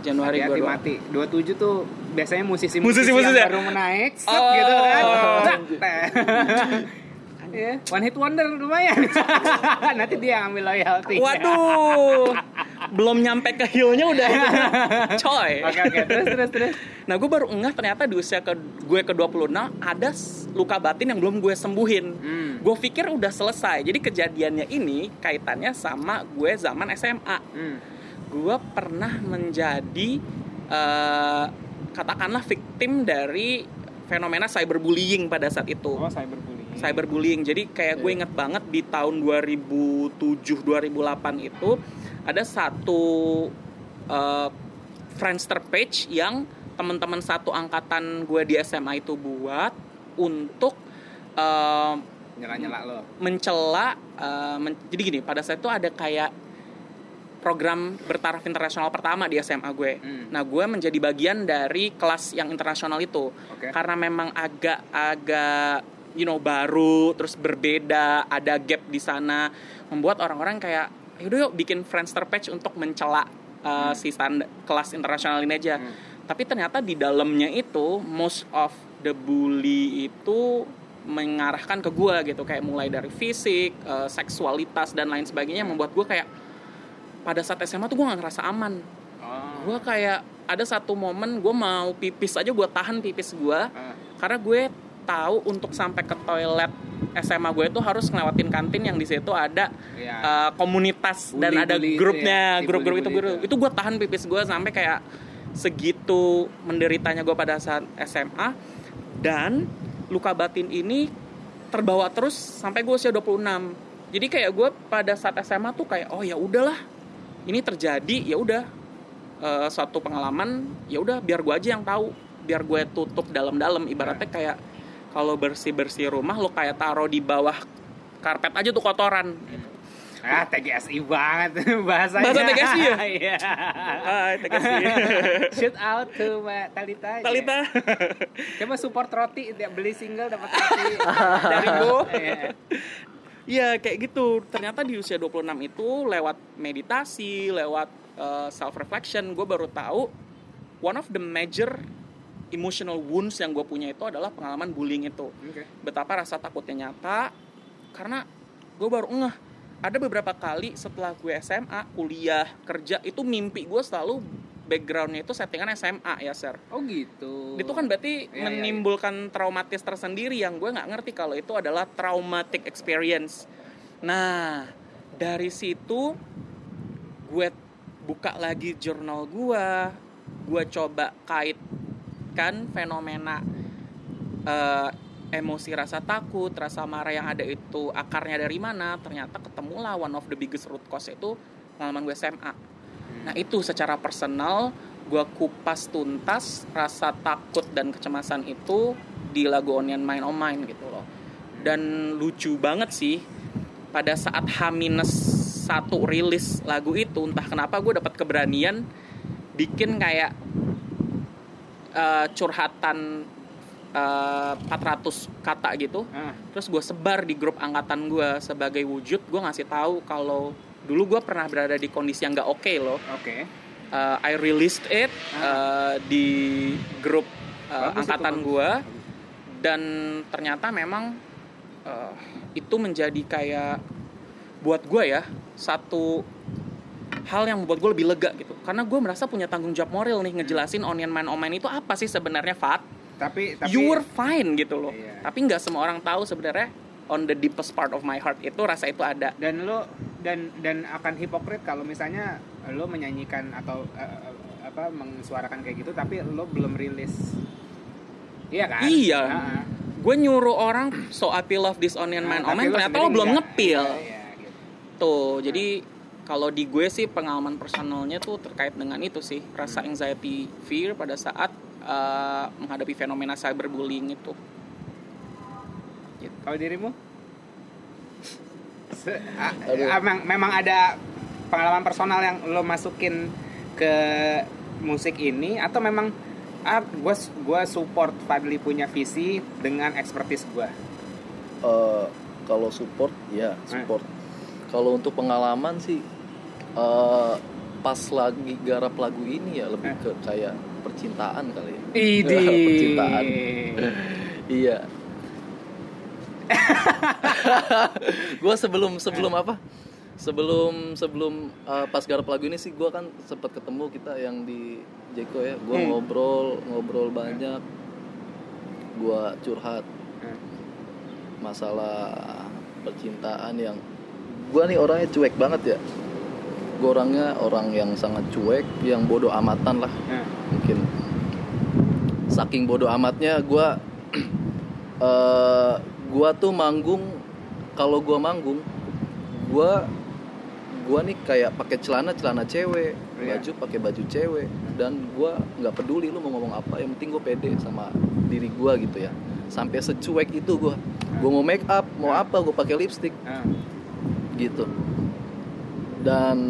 Januari hati-hati mati 27 tuh biasanya musisi-musisi Musisi-musisi yang ya? baru menaik set Oh. gitu kan Iya, one hit wonder lumayan. Nanti dia ngambil loyalty. Waduh, belum nyampe ke heel-nya udah coy. Oke oke, terus terus terus. Nah gue baru ngeh ternyata di usia ke gue ke 26 ada luka batin yang belum gue sembuhin. Hmm. Gue pikir udah selesai. Jadi kejadiannya ini kaitannya sama gue zaman SMA. Hmm. Gue pernah menjadi eh, katakanlah victim dari fenomena cyberbullying pada saat itu. Oh, cyberbullying. cyberbullying. Jadi kayak gue inget banget di tahun 2007 2008 itu ada satu uh, Friendster page yang teman-teman satu angkatan gue di SMA itu buat untuk uh, Nyela-nyela lo. mencela uh, men- jadi gini pada saat itu ada kayak program bertaraf internasional pertama di SMA gue. Hmm. Nah, gue menjadi bagian dari kelas yang internasional itu. Oke. Karena memang agak-agak you know baru, terus berbeda, ada gap di sana, membuat orang-orang kayak yaudah yuk bikin Friendster page untuk mencela uh, si stand kelas internasional ini aja. Hmm. Tapi ternyata di dalamnya itu most of the bully itu mengarahkan ke gue gitu kayak mulai dari fisik, uh, seksualitas dan lain sebagainya yang membuat gue kayak pada saat SMA tuh gue gak ngerasa aman. Oh. Gue kayak ada satu momen gue mau pipis aja gue tahan pipis gue Ah. karena gue tahu untuk sampai ke toilet SMA gue itu harus ngelewatin kantin yang di situ ada Iya. uh, komunitas dan ada grupnya ya, si grup-grup itu bully-bully grup itu. itu gue tahan pipis gue sampai kayak segitu menderitanya gue pada saat SMA dan luka batin ini terbawa terus sampai gue usia 26 jadi kayak gue pada saat SMA tuh kayak oh ya udahlah ini terjadi ya udah eh, suatu pengalaman ya udah biar gue aja yang tahu biar gue tutup dalam-dalam. Ibaratnya kayak kalau bersih bersih rumah lo kayak taruh di bawah karpet aja tuh kotoran. Ah, TGSI banget bahasanya. Bahasa TGSI ya? Iya. Hai, terima Shoot out to Mbak Talita. Talita. Coba support roti, beli single dapat roti. Dari gue Iya. Kayak gitu. Ternyata di usia 26 itu lewat meditasi, lewat self reflection, gue baru tahu one of the major emotional wounds yang gue punya itu adalah pengalaman bullying itu. Oke. Betapa rasa takutnya nyata karena gue baru ngeh ada beberapa kali setelah gue SMA, kuliah, kerja itu mimpi gue selalu backgroundnya itu settingan SMA ya, Sir Oh gitu. itu kan berarti iya, menimbulkan traumatis tersendiri yang gue nggak ngerti kalau itu adalah traumatic experience. Nah dari situ gue buka lagi jurnal gue, gue coba kaitkan fenomena eh, emosi rasa takut, rasa marah yang ada itu akarnya dari mana? Ternyata ketemulah one of the biggest root cause itu pengalaman gue SMA. Nah itu secara personal gue kupas tuntas rasa takut dan kecemasan itu di lagu Onion Mind on Mind gitu loh. Dan lucu banget sih pada saat H satu rilis lagu itu entah kenapa gue dapat keberanian bikin kayak eh, curhatan eh, 400 kata gitu Ah, terus gue sebar di grup angkatan gue sebagai wujud gue ngasih tahu kalau dulu gue pernah berada di kondisi yang gak oke loh. Oke. Uh, I released it uh, di grup uh, Bagus angkatan gue dan ternyata memang uh, itu menjadi kayak buat gue ya satu hal yang membuat gue lebih lega gitu. Karena gue merasa punya tanggung jawab moral nih ngejelasin onion man omen itu apa sih sebenarnya Fat? Tapi tapi you were fine gitu loh. Iya. tapi nggak semua orang tahu sebenarnya on the deepest part of my heart itu rasa itu ada. Dan lo dan dan akan hipokrit kalau misalnya lo menyanyikan atau eh, apa mensuarakan kayak gitu tapi lo belum rilis. Iya kan? Iya. Ah, ah. gue nyuruh orang so I love this onion man Nah, omen ternyata sendiri lo belum enggak. ngepil Iya, iya, gitu. tuh jadi kalau di gue sih pengalaman personalnya tuh terkait dengan itu sih Hmm. rasa anxiety fear pada saat uh, menghadapi fenomena cyberbullying itu Kalau dirimu? Se- emang memang ada pengalaman personal yang lo masukin ke musik ini atau memang ah gue gua support Fadli punya visi dengan expertise gue. Eh, kalau support ya support. Kalau untuk pengalaman sih eh, pas lagi garap lagu ini ya lebih ke kayak percintaan kali ya. Idi. percintaan. Iya gue sebelum sebelum apa? Sebelum sebelum uh, pas garap lagu ini sih gue kan sempat ketemu kita yang di Jeko ya. Gue Hmm. ngobrol ngobrol banyak. Gue curhat Hmm. masalah percintaan yang gue nih orangnya cuek banget ya. Gue orangnya orang yang sangat cuek yang bodoh amatan lah. Nah, mungkin saking bodoh amatnya gue eh gua tuh manggung kalau gua manggung gua gua nih kayak pakai celana celana cewek Iya. baju pakai baju cewek dan gua nggak peduli lu mau ngomong apa yang penting gue pede sama diri gua gitu ya. Sampai secuek itu gua gua mau make up mau apa gua pakai lipstick. Nah. gitu. Dan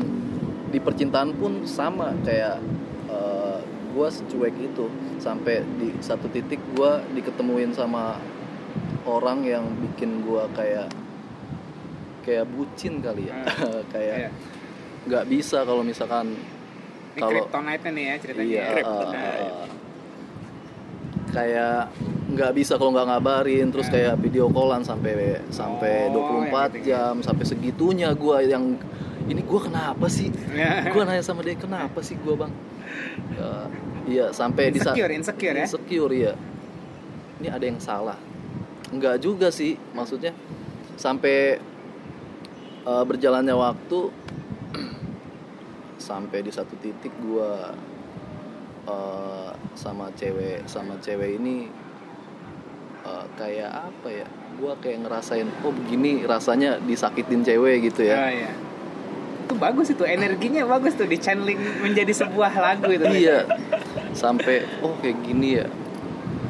di percintaan pun sama kayak eh, gua secuek itu. Sampai di satu titik gua diketemuin sama orang yang bikin gua kayak kayak bucin kali ya kayak Iya. nggak bisa kalau misalkan Ini kalau kryptonite nih ya ceritanya. iya ya. eh, kayak nggak bisa kalau nggak ngabarin terus Nah. kayak video callan sampai sampai Oh, 24 yang gitu. jam sampai segitunya gua yang ini gua kenapa sih Ya. gua nanya sama dia kenapa sih gua bang Ya, iya sampai di sa- Insecure, insecure ya? insecure iya ini ada yang salah nggak juga sih maksudnya sampai eh, berjalannya waktu sampai di satu titik gua eh, sama cewek sama cewek ini eh, kayak apa ya gua kayak ngerasain oh begini rasanya disakitin cewek gitu ya Oh, iya. Itu bagus itu energinya bagus tuh di channeling menjadi sebuah lagu itu. iya sampai oh kayak gini ya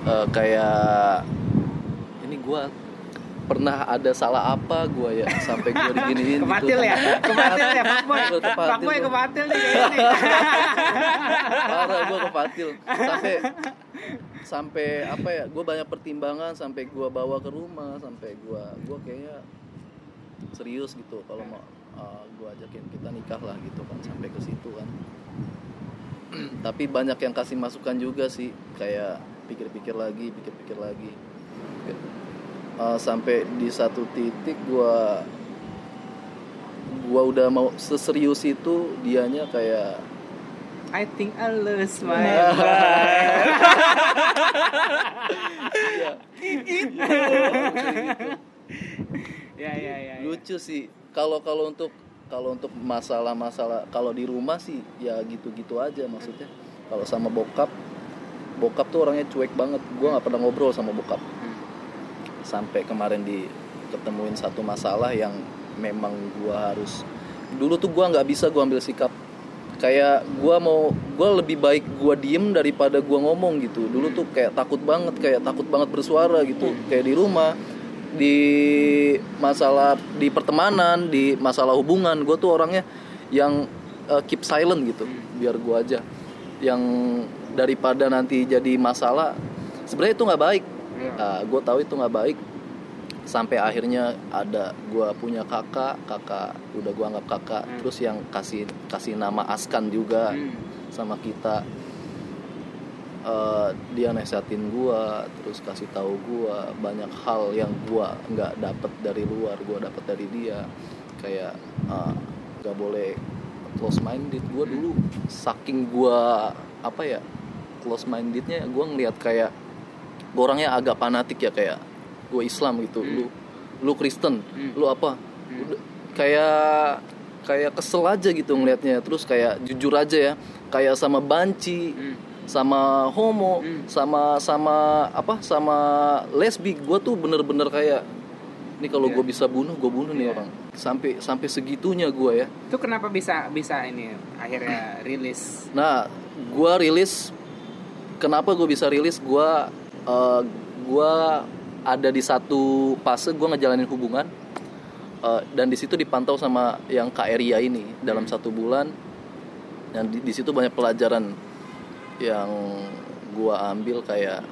Eh, kayak gua pernah ada salah apa gua ya sampai gua diginiin? Kematil gitu. ya, kematil ya, Pak Boy. Pak Boy kematil nih parah gue kepatil. Sampai sampai apa ya gue banyak pertimbangan sampai gue bawa ke rumah sampai gue gue kayaknya serius gitu kalau mau gue ajakin kita nikah lah gitu kan sampai ke situ kan. Tapi banyak yang kasih masukan juga sih kayak pikir-pikir lagi pikir-pikir lagi Eh, sampai di satu titik gue gua udah mau seserius itu dianya kayak I think I lose my Nah. mind. Iya. Ya ya ya. ya. lucu sih kalau kalau untuk kalau untuk masalah-masalah kalau di rumah sih ya gitu-gitu aja maksudnya kalau sama bokap bokap tuh orangnya cuek banget gua nggak pernah ngobrol sama bokap sampai kemarin di ketemuin satu masalah yang memang gua harus dulu tuh gua nggak bisa gua ambil sikap. Kayak gua mau gua lebih baik gua diem daripada gua ngomong gitu. Dulu tuh kayak takut banget kayak takut banget bersuara gitu. Kayak di rumah di masalah di pertemanan di masalah hubungan gue tuh orangnya yang uh, keep silent gitu biar gue aja. Yang daripada nanti jadi masalah sebenarnya itu nggak baik nah, gue tahu itu nggak baik. Sampai akhirnya ada gue punya kakak kakak udah gue anggap kakak. Terus yang kasih kasih nama Askan juga Hmm. sama kita. Eh, dia nasihatin gua terus kasih tahu gua banyak hal yang gua nggak dapet dari luar gua dapet dari dia. Kayak eh, nggak boleh close minded gua dulu saking gua apa ya close mindednya gua ngeliat kayak gua orangnya agak fanatik ya kayak gua Islam gitu. Lu lu Kristen lu apa? Udah, kayak kayak kesel aja gitu ngelihatnya terus kayak jujur aja ya kayak sama banci sama homo sama sama apa sama lesbi. Gue tuh bener-bener kayak ini kalau gue bisa bunuh gue bunuh nih Iya. orang. Sampai sampai segitunya gue ya. Itu kenapa bisa bisa ini akhirnya rilis? nah gue rilis kenapa gue bisa rilis? Gue eh, gue ada di satu fase gue ngejalanin hubungan. Eh, dan di situ dipantau sama yang Kak Eria ini dalam satu bulan. Dan di, di situ banyak pelajaran yang gua ambil kayak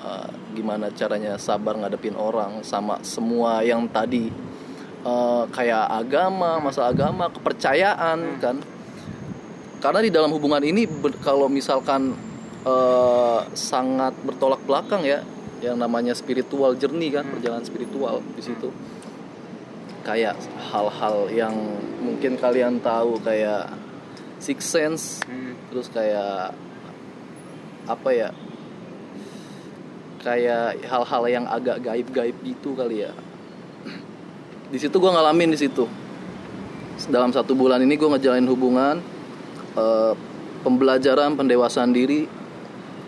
uh, gimana caranya sabar ngadepin orang sama semua yang tadi. Uh, kayak agama masalah agama kepercayaan kan. Karena di dalam hubungan ini kalau misalkan uh, sangat bertolak belakang ya yang namanya spiritual journey kan perjalanan spiritual di situ. Kayak hal-hal yang mungkin kalian tahu kayak six sense Hmm. terus kayak apa ya kayak hal-hal yang agak gaib-gaib gitu kali ya. Di situ gue ngalamin di situ. Dalam satu bulan ini gue ngejalanin hubungan eh, pembelajaran pendewasaan diri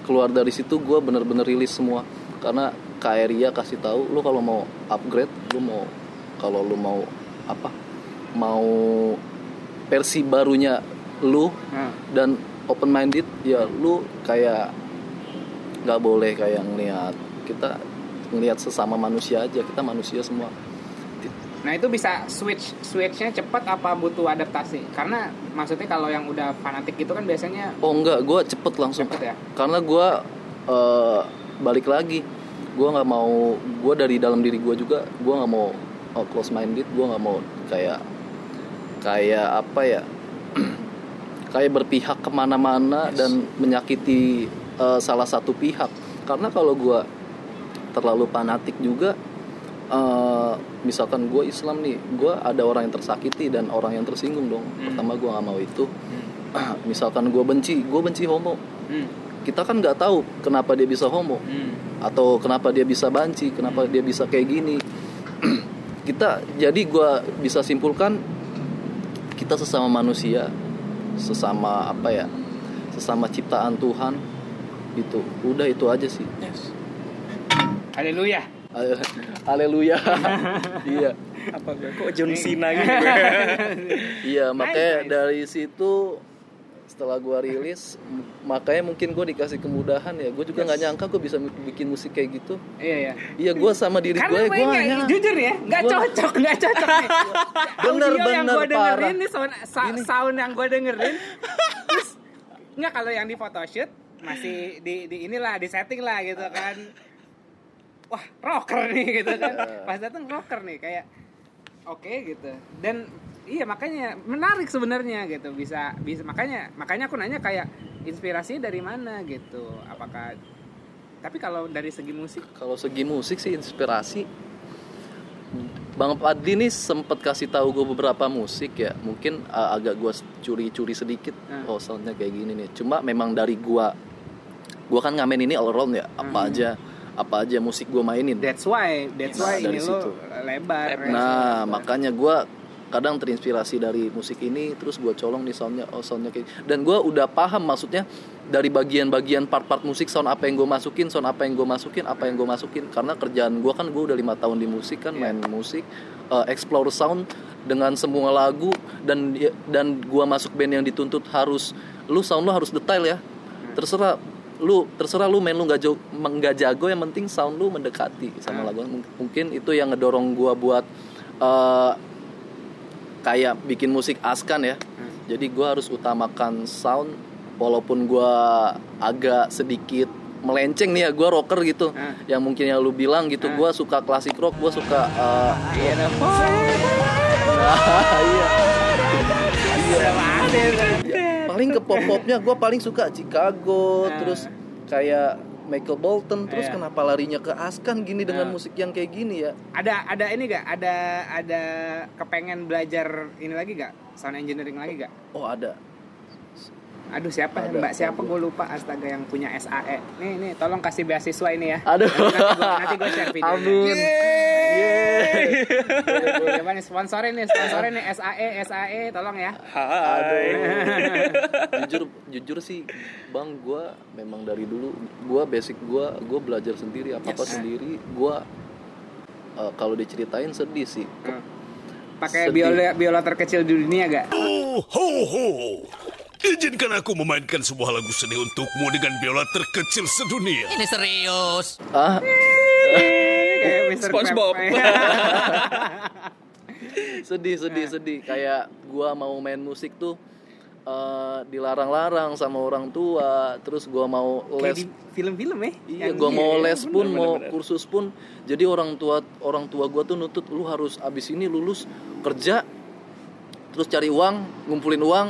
keluar dari situ gue bener-bener rilis semua karena KRIA kasih tahu lu kalau mau upgrade lu mau kalau lu mau apa mau versi barunya lu Hmm. dan open minded ya lu kayak nggak boleh kayak ngelihat kita ngelihat sesama manusia aja kita manusia semua Nah itu bisa switch switchnya cepat apa butuh adaptasi? Karena maksudnya kalau yang udah fanatik gitu kan biasanya oh enggak gue cepet langsung cepet ya. karena gue balik lagi gue nggak mau gue dari dalam diri gue juga gue nggak mau uh, close minded gue nggak mau kayak kayak apa ya kayak berpihak ke mana-mana dan menyakiti uh, salah satu pihak karena kalau gue terlalu fanatik juga uh, misalkan gue Islam nih gue ada orang yang tersakiti dan orang yang tersinggung dong. Pertama gue nggak mau itu. Misalkan gue benci gue benci homo. Hmm. kita kan nggak tahu kenapa dia bisa homo. Hmm. atau kenapa dia bisa banci kenapa dia bisa kayak gini. Kita jadi gua bisa simpulkan kita sesama manusia sesama apa ya sesama ciptaan Tuhan itu udah itu aja sih. Haleluya. Haleluya iya apa gue kok John Cena gitu iya makanya nice. dari situ setelah gua rilis makanya mungkin gue dikasih kemudahan ya gue juga nggak nyangka gue bisa bikin musik kayak gitu Iya ya. iya gue sama diri gue gue gue nggak- jujur ya, nggak cocok, nggak cocok nih. Bener, Audio yang bener, gue dengerin parah. nih sound, Ini. sound yang gue dengerin, terus nggak kalau yang di photoshoot masih di, di inilah di setting lah gitu kan. Wah rocker nih gitu kan. Pas datang rocker nih kayak oke gitu. Dan iya makanya menarik sebenarnya gitu bisa bisa makanya makanya aku nanya kayak inspirasi dari mana gitu. Apakah tapi kalau dari segi musik kalau segi musik sih inspirasi Bang Padli nih sempet kasih tahu gue beberapa musik ya mungkin uh, agak gue curi-curi sedikit Hmm. oh soundnya kayak gini nih cuma memang dari gue gue kan ngamen ini all around ya apa aja apa aja musik gue mainin That's why, that's Nah, why dari ini situ. lo lebar. ya. nah makanya gue kadang terinspirasi dari musik ini terus gue colong nih soundnya oh soundnya kayak dan gue udah paham maksudnya dari bagian-bagian part-part musik sound apa yang gue masukin sound apa yang gue masukin apa yang gue masukin karena kerjaan gue kan gue udah lima tahun di musik kan main musik uh, explore sound dengan semua lagu dan dan gue masuk band yang dituntut harus lu sound lu harus detail ya terserah lu terserah lu main lu nggak jago nggak jago yang penting sound lu mendekati sama lagu. Mung- mungkin itu yang ngedorong gua buat eh, kayak bikin musik askan ya. Jadi gua harus utamakan sound walaupun gua agak sedikit melenceng nih ya gua rocker gitu. Hmm. yang mungkin yang lu bilang gitu gua suka klasik rock gua suka eh, Iya. paling ke pop popnya gue paling suka Chicago Nah. terus kayak Michael Bolton terus Iya. kenapa larinya ke Askan gini dengan Nah. musik yang kayak gini ya Ada ada ini gak? Ada ada kepengen belajar ini lagi gak? Sound engineering lagi gak? oh ada Aduh siapa Ada, Mbak siapa gue lupa astaga yang punya SAE. Nih nih tolong kasih beasiswa ini ya. aduh Nanti gue share videonya. amin Coba nih sponsorin nih, sponsorin nih SAE, SAE, tolong ya. Hai jujur jujur sih bang gue memang dari dulu gue basic gue gue belajar sendiri apa apa Yes. sendiri gue eh, kalau diceritain sedih sih Pakai Sedih. biola biola terkecil di dunia gak? Oh, ho, ho. Izinkan aku memainkan sebuah lagu sedih untukmu dengan biola terkecil sedunia. Ini serius. ah Kayak. SpongeBob. Sedih sedih sedih kayak gua mau main musik tuh eh, dilarang-larang sama orang tua terus gua mau Kayak les di film-film ya. iya Yang- gua mau iya, les pun bener, mau bener. kursus pun jadi orang tua orang tua gua tuh nutut lu harus abis ini lulus kerja terus cari uang ngumpulin uang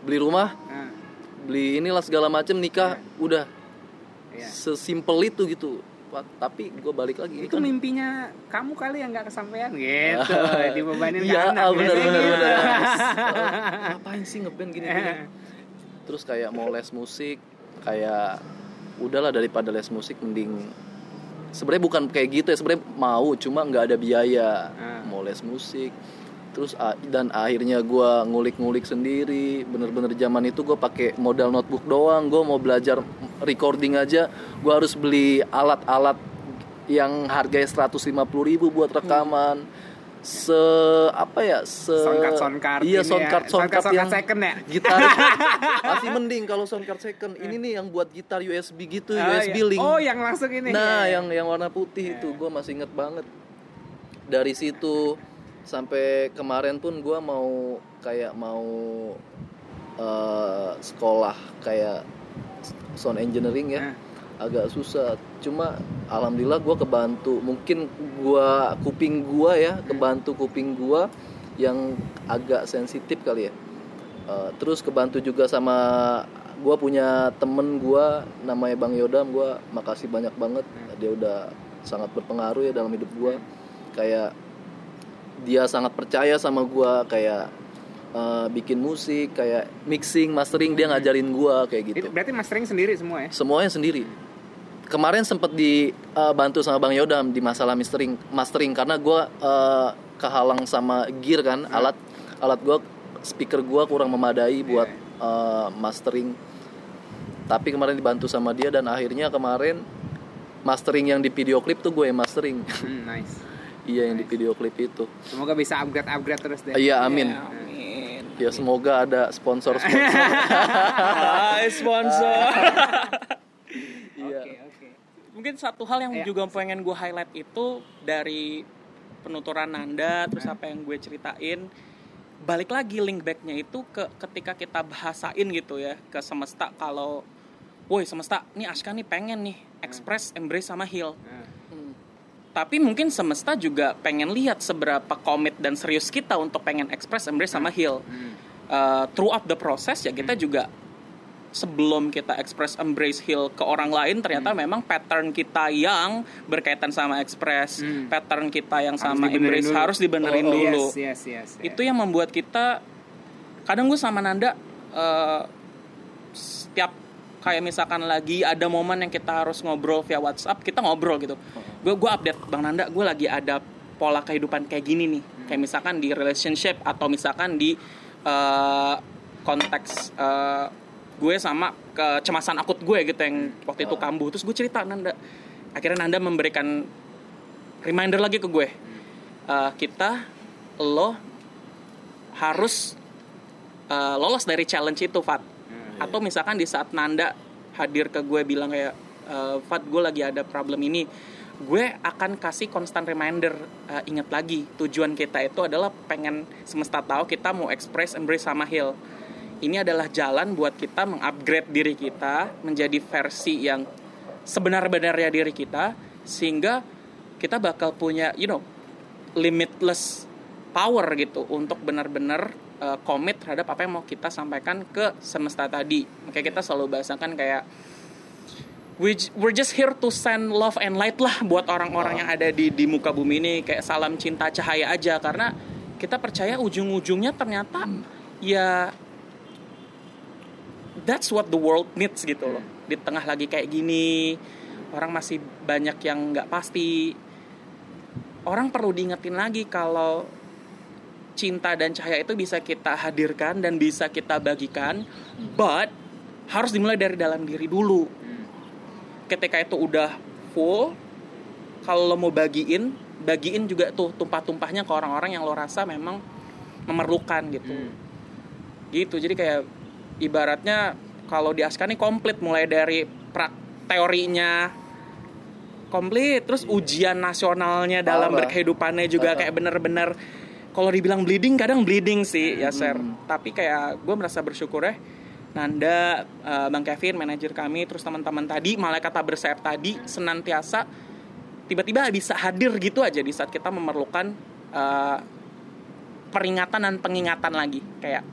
beli rumah Nah, beli inilah segala macem nikah udah iya. sesimpel itu gitu tapi gue balik lagi itu kan- mimpinya kamu kali yang nggak kesampaian gitu dibebanin ke Iya, anak bener bener gitu. bener. Ngapain sih ngeband gini gini? Terus kayak mau les musik, kayak udahlah daripada les musik mending sebenarnya bukan kayak gitu ya sebenarnya mau cuma nggak ada biaya Ah. mau les musik terus a- dan akhirnya gua ngulik-ngulik sendiri. Bener-bener zaman itu gue pakai modal notebook doang. Gue mau belajar recording aja. Gua harus beli alat-alat yang harganya 150.000 ribu buat rekaman. Se apa ya se Soundcard soundcard iya ya. soundcard soundcard Soundcard- yang second ya? gitar. Masih mending kalau soundcard second. Ini nih yang buat gitar USB gitu Oh, USB iya. link. Oh yang langsung ini. Nah Iya, iya. yang yang warna putih itu gue masih inget banget. Dari situ sampai kemarin pun gue mau kayak mau eh, sekolah kayak sound engineering ya. Nah. agak susah. Cuma alhamdulillah gue kebantu. Mungkin gua kuping gua ya kebantu kuping gua yang agak sensitif kali ya. Eh, terus kebantu juga sama gua punya temen gua namanya bang Yodam gua makasih banyak banget. Dia udah sangat berpengaruh ya dalam hidup gua. Kayak dia sangat percaya sama gua kayak eh, bikin musik kayak mixing mastering dia ngajarin gua kayak gitu. Itu berarti mastering sendiri semua ya? Semuanya sendiri. Kemarin sempat dibantu sama bang Yodam di masalah mastering mastering karena gue kehalang sama gear kan alat alat gue speaker gue kurang memadai buat eh, mastering. Tapi kemarin dibantu sama dia dan akhirnya kemarin mastering yang di video klip tuh gue yang mastering. Hmm, nice iya yang di video klip itu. Semoga bisa upgrade upgrade terus deh. Iya amin. Amin. ya semoga ada sponsor sponsor. Hai sponsor. iya. Oke oke. Mungkin satu hal yang Ya. juga pengen gue highlight itu dari penuturan Nanda terus apa yang gue ceritain balik lagi link backnya itu ke ketika kita bahasain gitu ya ke semesta kalau woi semesta nih Aska nih pengen nih express embrace sama heal. Nah, tapi mungkin semesta juga pengen lihat seberapa komit dan serius kita untuk pengen express embrace sama heal hmm. uh, throughout the process ya kita juga sebelum kita express embrace heal ke orang lain ternyata memang pattern kita yang berkaitan sama express Hmm. pattern kita yang sama embrace dulu. harus dibenerin Oh, oh, dulu yes yes yes, yes. itu yang membuat kita kadang gue sama Nanda uh, setiap kayak misalkan lagi ada momen yang kita harus ngobrol via WhatsApp kita ngobrol gitu gue gue update bang Nanda gue lagi ada pola kehidupan kayak gini nih. Kayak misalkan di relationship atau misalkan di uh, konteks uh, gue sama kecemasan akut gue gitu yang waktu itu kambuh. Terus gue cerita Nanda. Akhirnya Nanda memberikan reminder lagi ke gue. Uh, kita lo harus uh, lolos dari challenge itu Fat. Atau misalkan di saat Nanda hadir ke gue bilang kayak "Eh, Fat gue lagi ada problem ini gue akan kasih constant reminder uh, ingat lagi tujuan kita itu adalah pengen semesta tahu kita mau express embrace sama heal ini adalah jalan buat kita mengupgrade diri kita menjadi versi yang sebenar-benarnya diri kita sehingga kita bakal punya you know limitless power gitu untuk benar-benar uh, komit terhadap apa yang mau kita sampaikan ke semesta tadi. Makanya kita selalu bahasakan kayak we j- we're just here to send love and light lah buat orang-orang yang ada di di muka bumi ini kayak salam cinta cahaya aja karena kita percaya ujung-ujungnya ternyata ya that's what the world needs gitu loh. Di tengah lagi kayak gini, orang masih banyak yang nggak pasti. Orang perlu diingetin lagi kalau cinta dan cahaya itu bisa kita hadirkan dan bisa kita bagikan, but harus dimulai dari dalam diri dulu. Ketika itu udah full, kalau lo mau bagiin, bagiin juga tuh tumpah-tumpahnya ke orang-orang yang lo rasa memang memerlukan gitu. Gitu. Jadi kayak ibaratnya kalau di Aska nih komplit mulai dari pra teorinya komplit terus ujian nasionalnya dalam Parah. berkehidupannya juga Parah. kayak bener-bener kalau dibilang bleeding kadang bleeding sih ya Ser tapi kayak gue merasa bersyukur ya Nanda, eh, Bang Kevin, manajer kami, terus teman-teman tadi, malaikat tak bersayap tadi senantiasa tiba-tiba bisa hadir gitu aja di saat kita memerlukan eh, peringatan dan pengingatan lagi. Kayak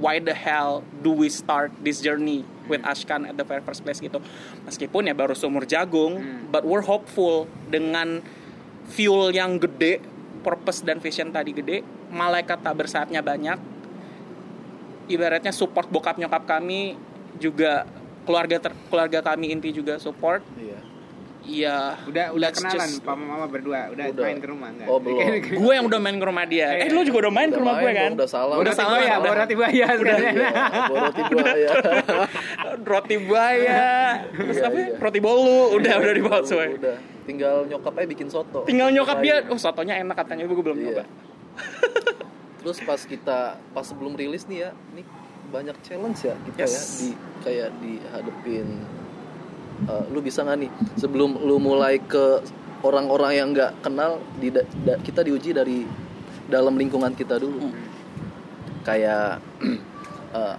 why the hell do we start this journey with Ashkan at the very first place gitu. Meskipun ya baru seumur jagung but we're hopeful dengan fuel yang gede purpose dan vision tadi gede malaikat tak bersaatnya banyak ibaratnya support bokap nyokap kami juga keluarga ter- keluarga kami inti juga support Iya. Iya, Udah udah kenalan just- papa mama berdua, udah, Udah. main ke rumah enggak? Oh, belum. gue yang udah main ke rumah dia. Eh, Iya. lu juga udah main ke Udah rumah gue main kan? dong, Udah salam. Udah salam ya, udah. roti buaya bawa roti buaya. Roti buaya, terus Iya, apa? ya? iya. Roti bolu, udah udah dibawa semua. Udah. Tinggal nyokap aja bikin soto. Tinggal nyokap dia, oh sotonya enak katanya, gue belum Iya. nyoba. Terus pas kita pas sebelum rilis nih ya, nih banyak challenge ya kita Yes. ya di kayak dihadepin eh, lu bisa nggak nih sebelum lu mulai ke orang-orang yang nggak kenal di, da- kita diuji dari dalam lingkungan kita dulu kayak eh,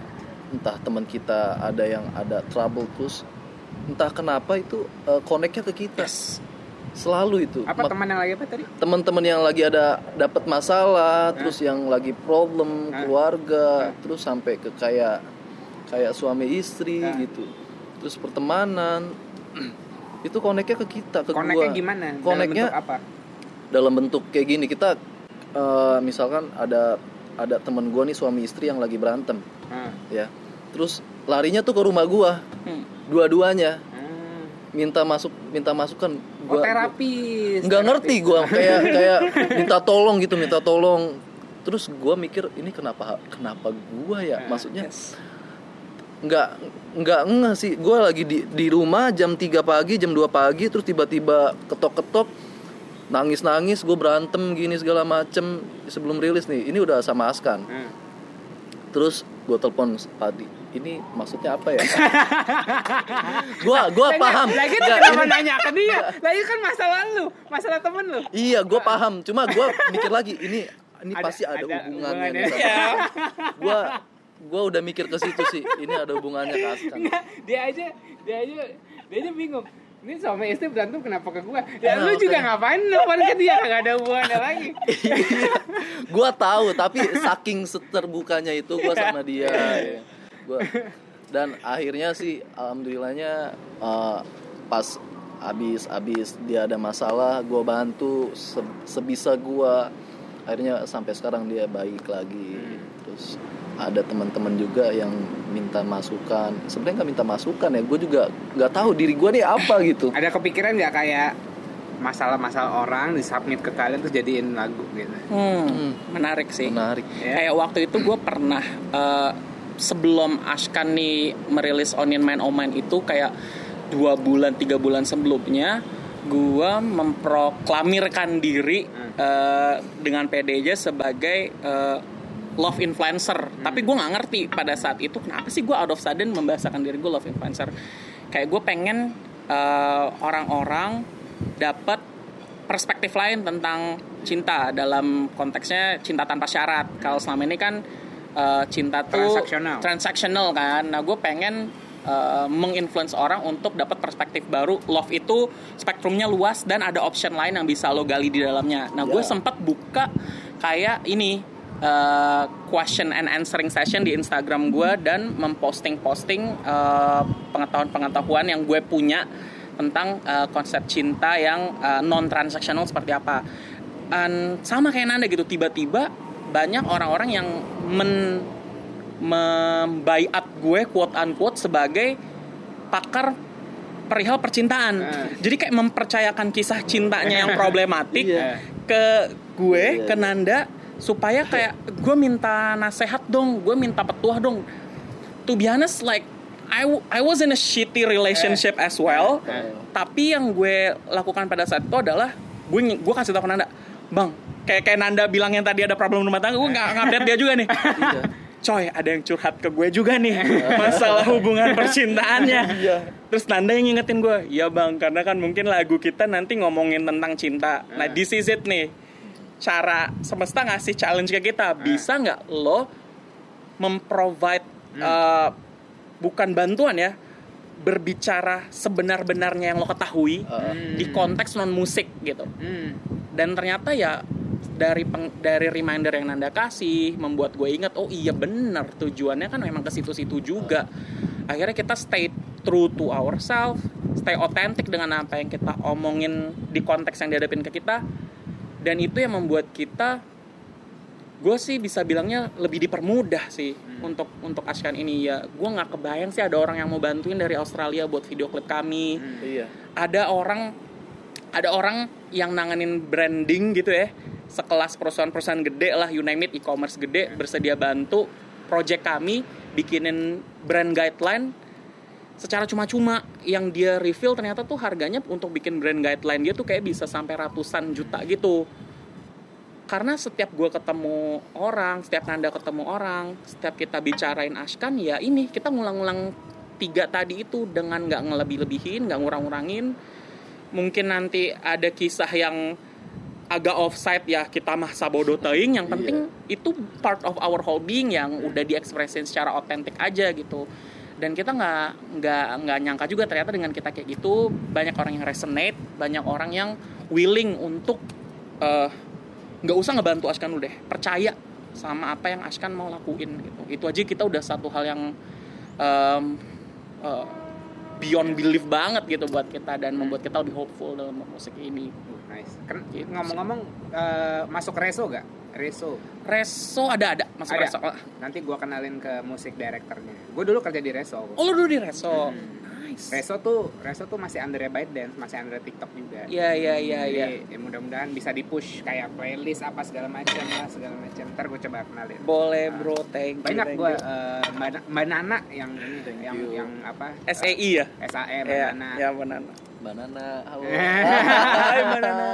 entah teman kita ada yang ada trouble terus entah kenapa itu eh, connect-nya ke kita Yes. Selalu itu Apa Ma- teman yang lagi apa tadi? teman-teman yang lagi ada dapat masalah, terus yang lagi problem Hah? keluarga, terus sampai ke kayak kayak suami istri Hah? gitu. Terus pertemanan itu koneknya ke kita, ke Koneknya gua. gimana? Dalam Koneknya bentuk apa? dalam bentuk kayak gini. Kita eh, misalkan ada ada teman gua nih suami istri yang lagi berantem, Ah. ya. Terus larinya tuh ke rumah gua, Hmm. dua-duanya. Minta masuk minta masukan Oh, terapis. nggak ngerti gue kayak kayak minta tolong gitu minta tolong. Terus gue mikir ini kenapa kenapa gue ya? Maksudnya nggak nggak nggak sih. Gue lagi di di rumah jam 3 pagi jam 2 pagi terus tiba-tiba ketok-ketok nangis nangis gue berantem gini segala macem sebelum rilis nih. Ini udah sama Askan. Hmm. terus gue telepon Padi ini maksudnya apa ya gue gue paham Lagi Nggak, kenapa ini- nanya ke dia? Lagi kan masalah lu, masalah temen lu. Iya, gue paham. Cuma gue mikir lagi, ini ini Ada- pasti ada, ada hubungannya. hubungannya. Ya. Gue gue udah mikir ke situ sih. Ini ada hubungannya ke. Nggak, dia aja dia aja dia aja bingung. Ini suami istri berantem kenapa ke gua? Ya Nah, lu juga makanya. ngapain nelfon ke dia kagak ada hubungannya lagi. gue tahu, tapi saking seterbukanya itu gue sama dia. ya. Gua dan akhirnya sih, alhamdulillahnya eh, pas abis abis dia ada masalah, gue bantu se- sebisa gue. Akhirnya sampai sekarang dia baik lagi. Terus ada teman-teman juga yang minta masukan. Sebenarnya nggak minta masukan ya, gue juga nggak tahu diri gue nih apa gitu. Ada kepikiran nggak kayak masalah-masalah orang disubmit ke kalian terus jadiin lagu gitu. Hmm, menarik sih. Menarik. Ya. Kayak waktu itu gue pernah eh, sebelum Ashkan nih merilis Onion Man Oh Man itu kayak dua bulan tiga bulan sebelumnya gue memproklamirkan diri eh, dengan PDJ sebagai eh, love influencer. Tapi gue nggak ngerti pada saat itu kenapa sih gue out of sudden membahasakan diri gue love influencer. Kayak gue pengen eh, orang-orang dapat perspektif lain tentang cinta dalam konteksnya cinta tanpa syarat. Kalau selama ini kan eh, cinta tuh Transaksional. transactional kan. Nah, gue pengen eh, menginfluence orang untuk dapat perspektif baru. Love itu spektrumnya luas dan ada option lain yang bisa lo gali di dalamnya. Nah, gue Ya. sempat buka kayak ini eh, question and answering session di Instagram gue dan memposting-posting eh, pengetahuan-pengetahuan yang gue punya tentang eh, konsep cinta yang non transaksional seperti apa. Dan sama kayak Nanda gitu tiba-tiba banyak orang-orang yang men membaiat gue quote unquote sebagai pakar perihal percintaan. Ah. Jadi kayak mempercayakan kisah cintanya yang problematik Iya. ke gue, Iya, ke. Nanda supaya kayak gue minta nasehat dong, gue minta petuah dong. To be honest like I, I was in a shitty relationship as well. Eh. Tapi yang gue lakukan pada saat itu adalah gue gue kasih tahu ke Nanda, bang, kayak kayak Nanda bilang yang tadi ada problem rumah tangga, gue nggak ngupdate dia juga nih. Iya. Coy, ada yang curhat ke gue juga nih masalah hubungan percintaannya. Terus Nanda yang ngingetin gue, ya bang, karena kan mungkin lagu kita nanti ngomongin tentang cinta. Nah, this is it nih. Cara semesta ngasih challenge ke kita, bisa nggak lo memprovide uh, bukan bantuan ya, berbicara sebenar-benarnya yang lo ketahui di konteks non musik gitu Hmm. dan ternyata ya dari peng- dari reminder yang Nanda kasih membuat gue ingat oh iya bener tujuannya kan memang ke situ-situ juga. Akhirnya kita stay true to ourselves stay authentic dengan apa yang kita omongin di konteks yang dihadapin ke kita. Dan itu yang membuat kita gue sih bisa bilangnya lebih dipermudah sih untuk untuk Ashkan ini. Ya gue nggak kebayang sih ada orang yang mau bantuin dari Australia buat video klip kami. Iya. ada orang ada orang yang nanganin branding gitu ya sekelas perusahaan-perusahaan gede lah you name it e-commerce gede bersedia bantu project kami bikinin brand guideline secara cuma-cuma. Yang dia reveal ternyata tuh harganya untuk bikin brand guideline dia tuh kayak bisa sampai ratusan juta gitu. Karena setiap gue ketemu orang, setiap Nanda ketemu orang, setiap kita bicarain Ashkan ya ini kita ngulang-ngulang tiga tadi itu dengan nggak ngelebih-lebihin, nggak ngurang-ngurangin. Mungkin nanti ada kisah yang agak offside ya kita mah sabodo teuing yang penting itu part of our whole being yang udah diekspresin secara otentik aja gitu. Dan kita nggak nggak nggak nyangka juga ternyata dengan kita kayak gitu banyak orang yang resonate banyak orang yang willing untuk eh, nggak usah ngebantu Ashkan lu deh percaya sama apa yang Ashkan mau lakuin gitu. Itu aja kita udah satu hal yang em, eh, beyond belief banget gitu buat kita dan membuat kita lebih hopeful dalam musik ini Nice. Ngomong-ngomong eh, masuk reso gak? Reso. Reso ada ada masuk Ada. Reso Nanti gua kenalin ke musik directornya. Gue dulu kerja di Reso. oh lu dulu di Reso Hmm. nice Reso tuh Reso tuh masih under Byte Dance, masih under TikTok juga. Iya iya iya iya. Ya mudah-mudahan bisa di-push kayak playlist apa segala macam lah segala macam. Ntar gue coba kenalin. Boleh Nah, bro, thank you. Banyak gue you. Mbak Na- Mbak Nana yang ini yang you. yang apa? SAI ya? SAE Mbak Iya, Nana. ya banana. Banana, halo. Hai banana.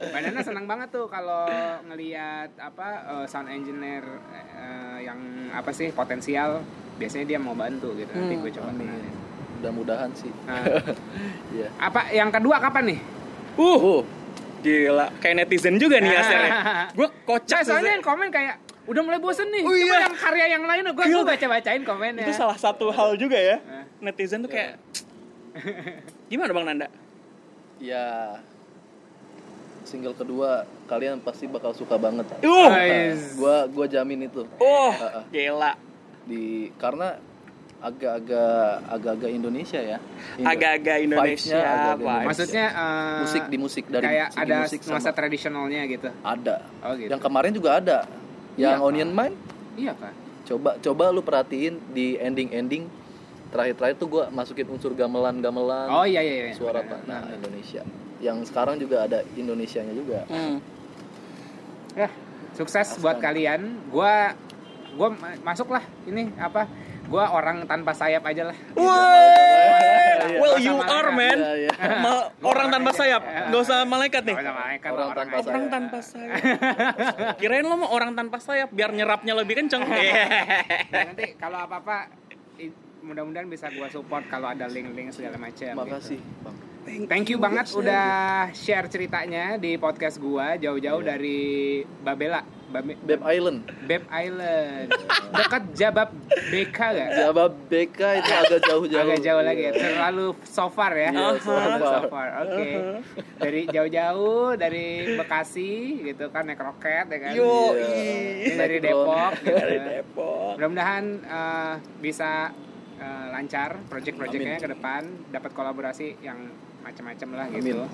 Mbak Nana senang banget tuh kalau ngelihat apa eh, sound engineer eh, yang apa sih potensial. Biasanya dia mau bantu gitu. Nanti Hmm, gue coba amin. kenalin. Mudah-mudahan sih. Nah, Iya. apa yang kedua kapan nih? Uh, Oh, gila. Kayak netizen juga nih hasilnya. Gue Nah, kocak soalnya tuh. yang komen kayak udah mulai bosen nih. Oh, iya. yang karya yang lain gue baca bacain komennya. Itu salah satu hal juga ya. Nah. Netizen tuh kayak Gimana Bang Nanda? ya single kedua kalian pasti bakal suka banget. Uh. Guys. Gua gua jamin itu. Oh, Ah, ah. gila. Di karena agak-agak agak-agak Indonesia ya. Agak-agak Indonesia, vibes. Indonesia. Maksudnya eh, musik di musik dari kayak ada musik nuansa sama tradisionalnya gitu. ada. Oh gitu. Yang kemarin juga ada. Yang Iya. Onion Mine Iya kan? coba coba lu perhatiin di ending-ending terakhir-terakhir tuh gua masukin unsur gamelan-gamelan. Oh iya iya. iya. suara Benar. tanah Indonesia. Yang sekarang juga ada Indonesianya juga. Hmm. Ya, sukses Aslan. buat kalian. Gua gua ma- masuk lah ini apa? Gua orang tanpa sayap aja lah. Well, you are man. Iya, iya. Ma- orang tanpa sayap. Gak usah malaikat nih. Nggak malaikat, Orang tanpa aja. Orang tanpa sayap. Kirain lo mau orang tanpa sayap biar nyerapnya lebih kenceng. Nah, nanti kalau apa-apa i- mudah-mudahan bisa gua support kalau ada link-link segala macam. Makasih, gitu. Bang. Thank you banget udah share ceritanya di podcast gua jauh-jauh Iya. dari Babela, Babe, Beb Island. Beb Island. Dekat Jabab BK gak? Jabab BK itu agak jauh-jauh. Agak jauh lagi ya. Terlalu so far ya. Iya, so Terlalu far. so far. Oke. Dari jauh-jauh dari Bekasi gitu kan naik roket ya kan. Yo, dari. Depok gitu. Dari Depok. Mudah-mudahan eh, bisa eh, lancar project-projectnya ke depan, dapat kolaborasi yang macam-macam lah gitu. Amin.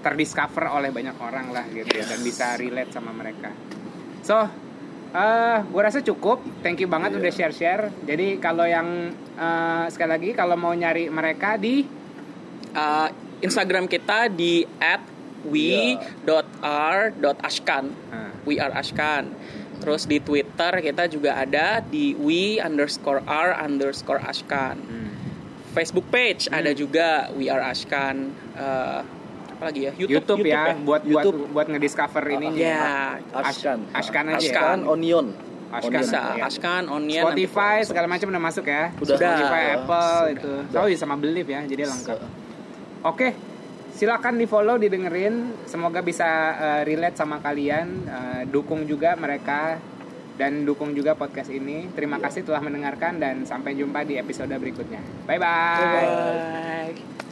Terdiscover oleh banyak orang lah gitu ya, dan bisa relate sama mereka. So, eh gue rasa cukup. Thank you banget Iya. udah share-share. Jadi kalau yang eh, sekali lagi kalau mau nyari mereka di Uh, Instagram kita di we.r.ashkan Nah, we are ashkan terus di Twitter kita juga ada di we underscore r underscore ashkan hmm. Facebook page ada juga we are ashkan Uh, apa lagi ya YouTube, ya, buat buat YouTube. buat ngediscover ini. ya Ashkan. Ashkan aja. ya? Ashkan Onion. Ashkan. Onion. bisa Iya. ashkan onion Spotify segala macam udah masuk ya. Udah. Spotify. Apple Sudah. itu. Oh, iya sama Believe ya, jadi lengkap. Oke. Silakan di follow, didengerin. Semoga bisa eh, relate sama kalian. Eh, dukung juga mereka dan dukung juga podcast ini. Terima kasih telah mendengarkan dan sampai jumpa di episode berikutnya. Bye bye. bye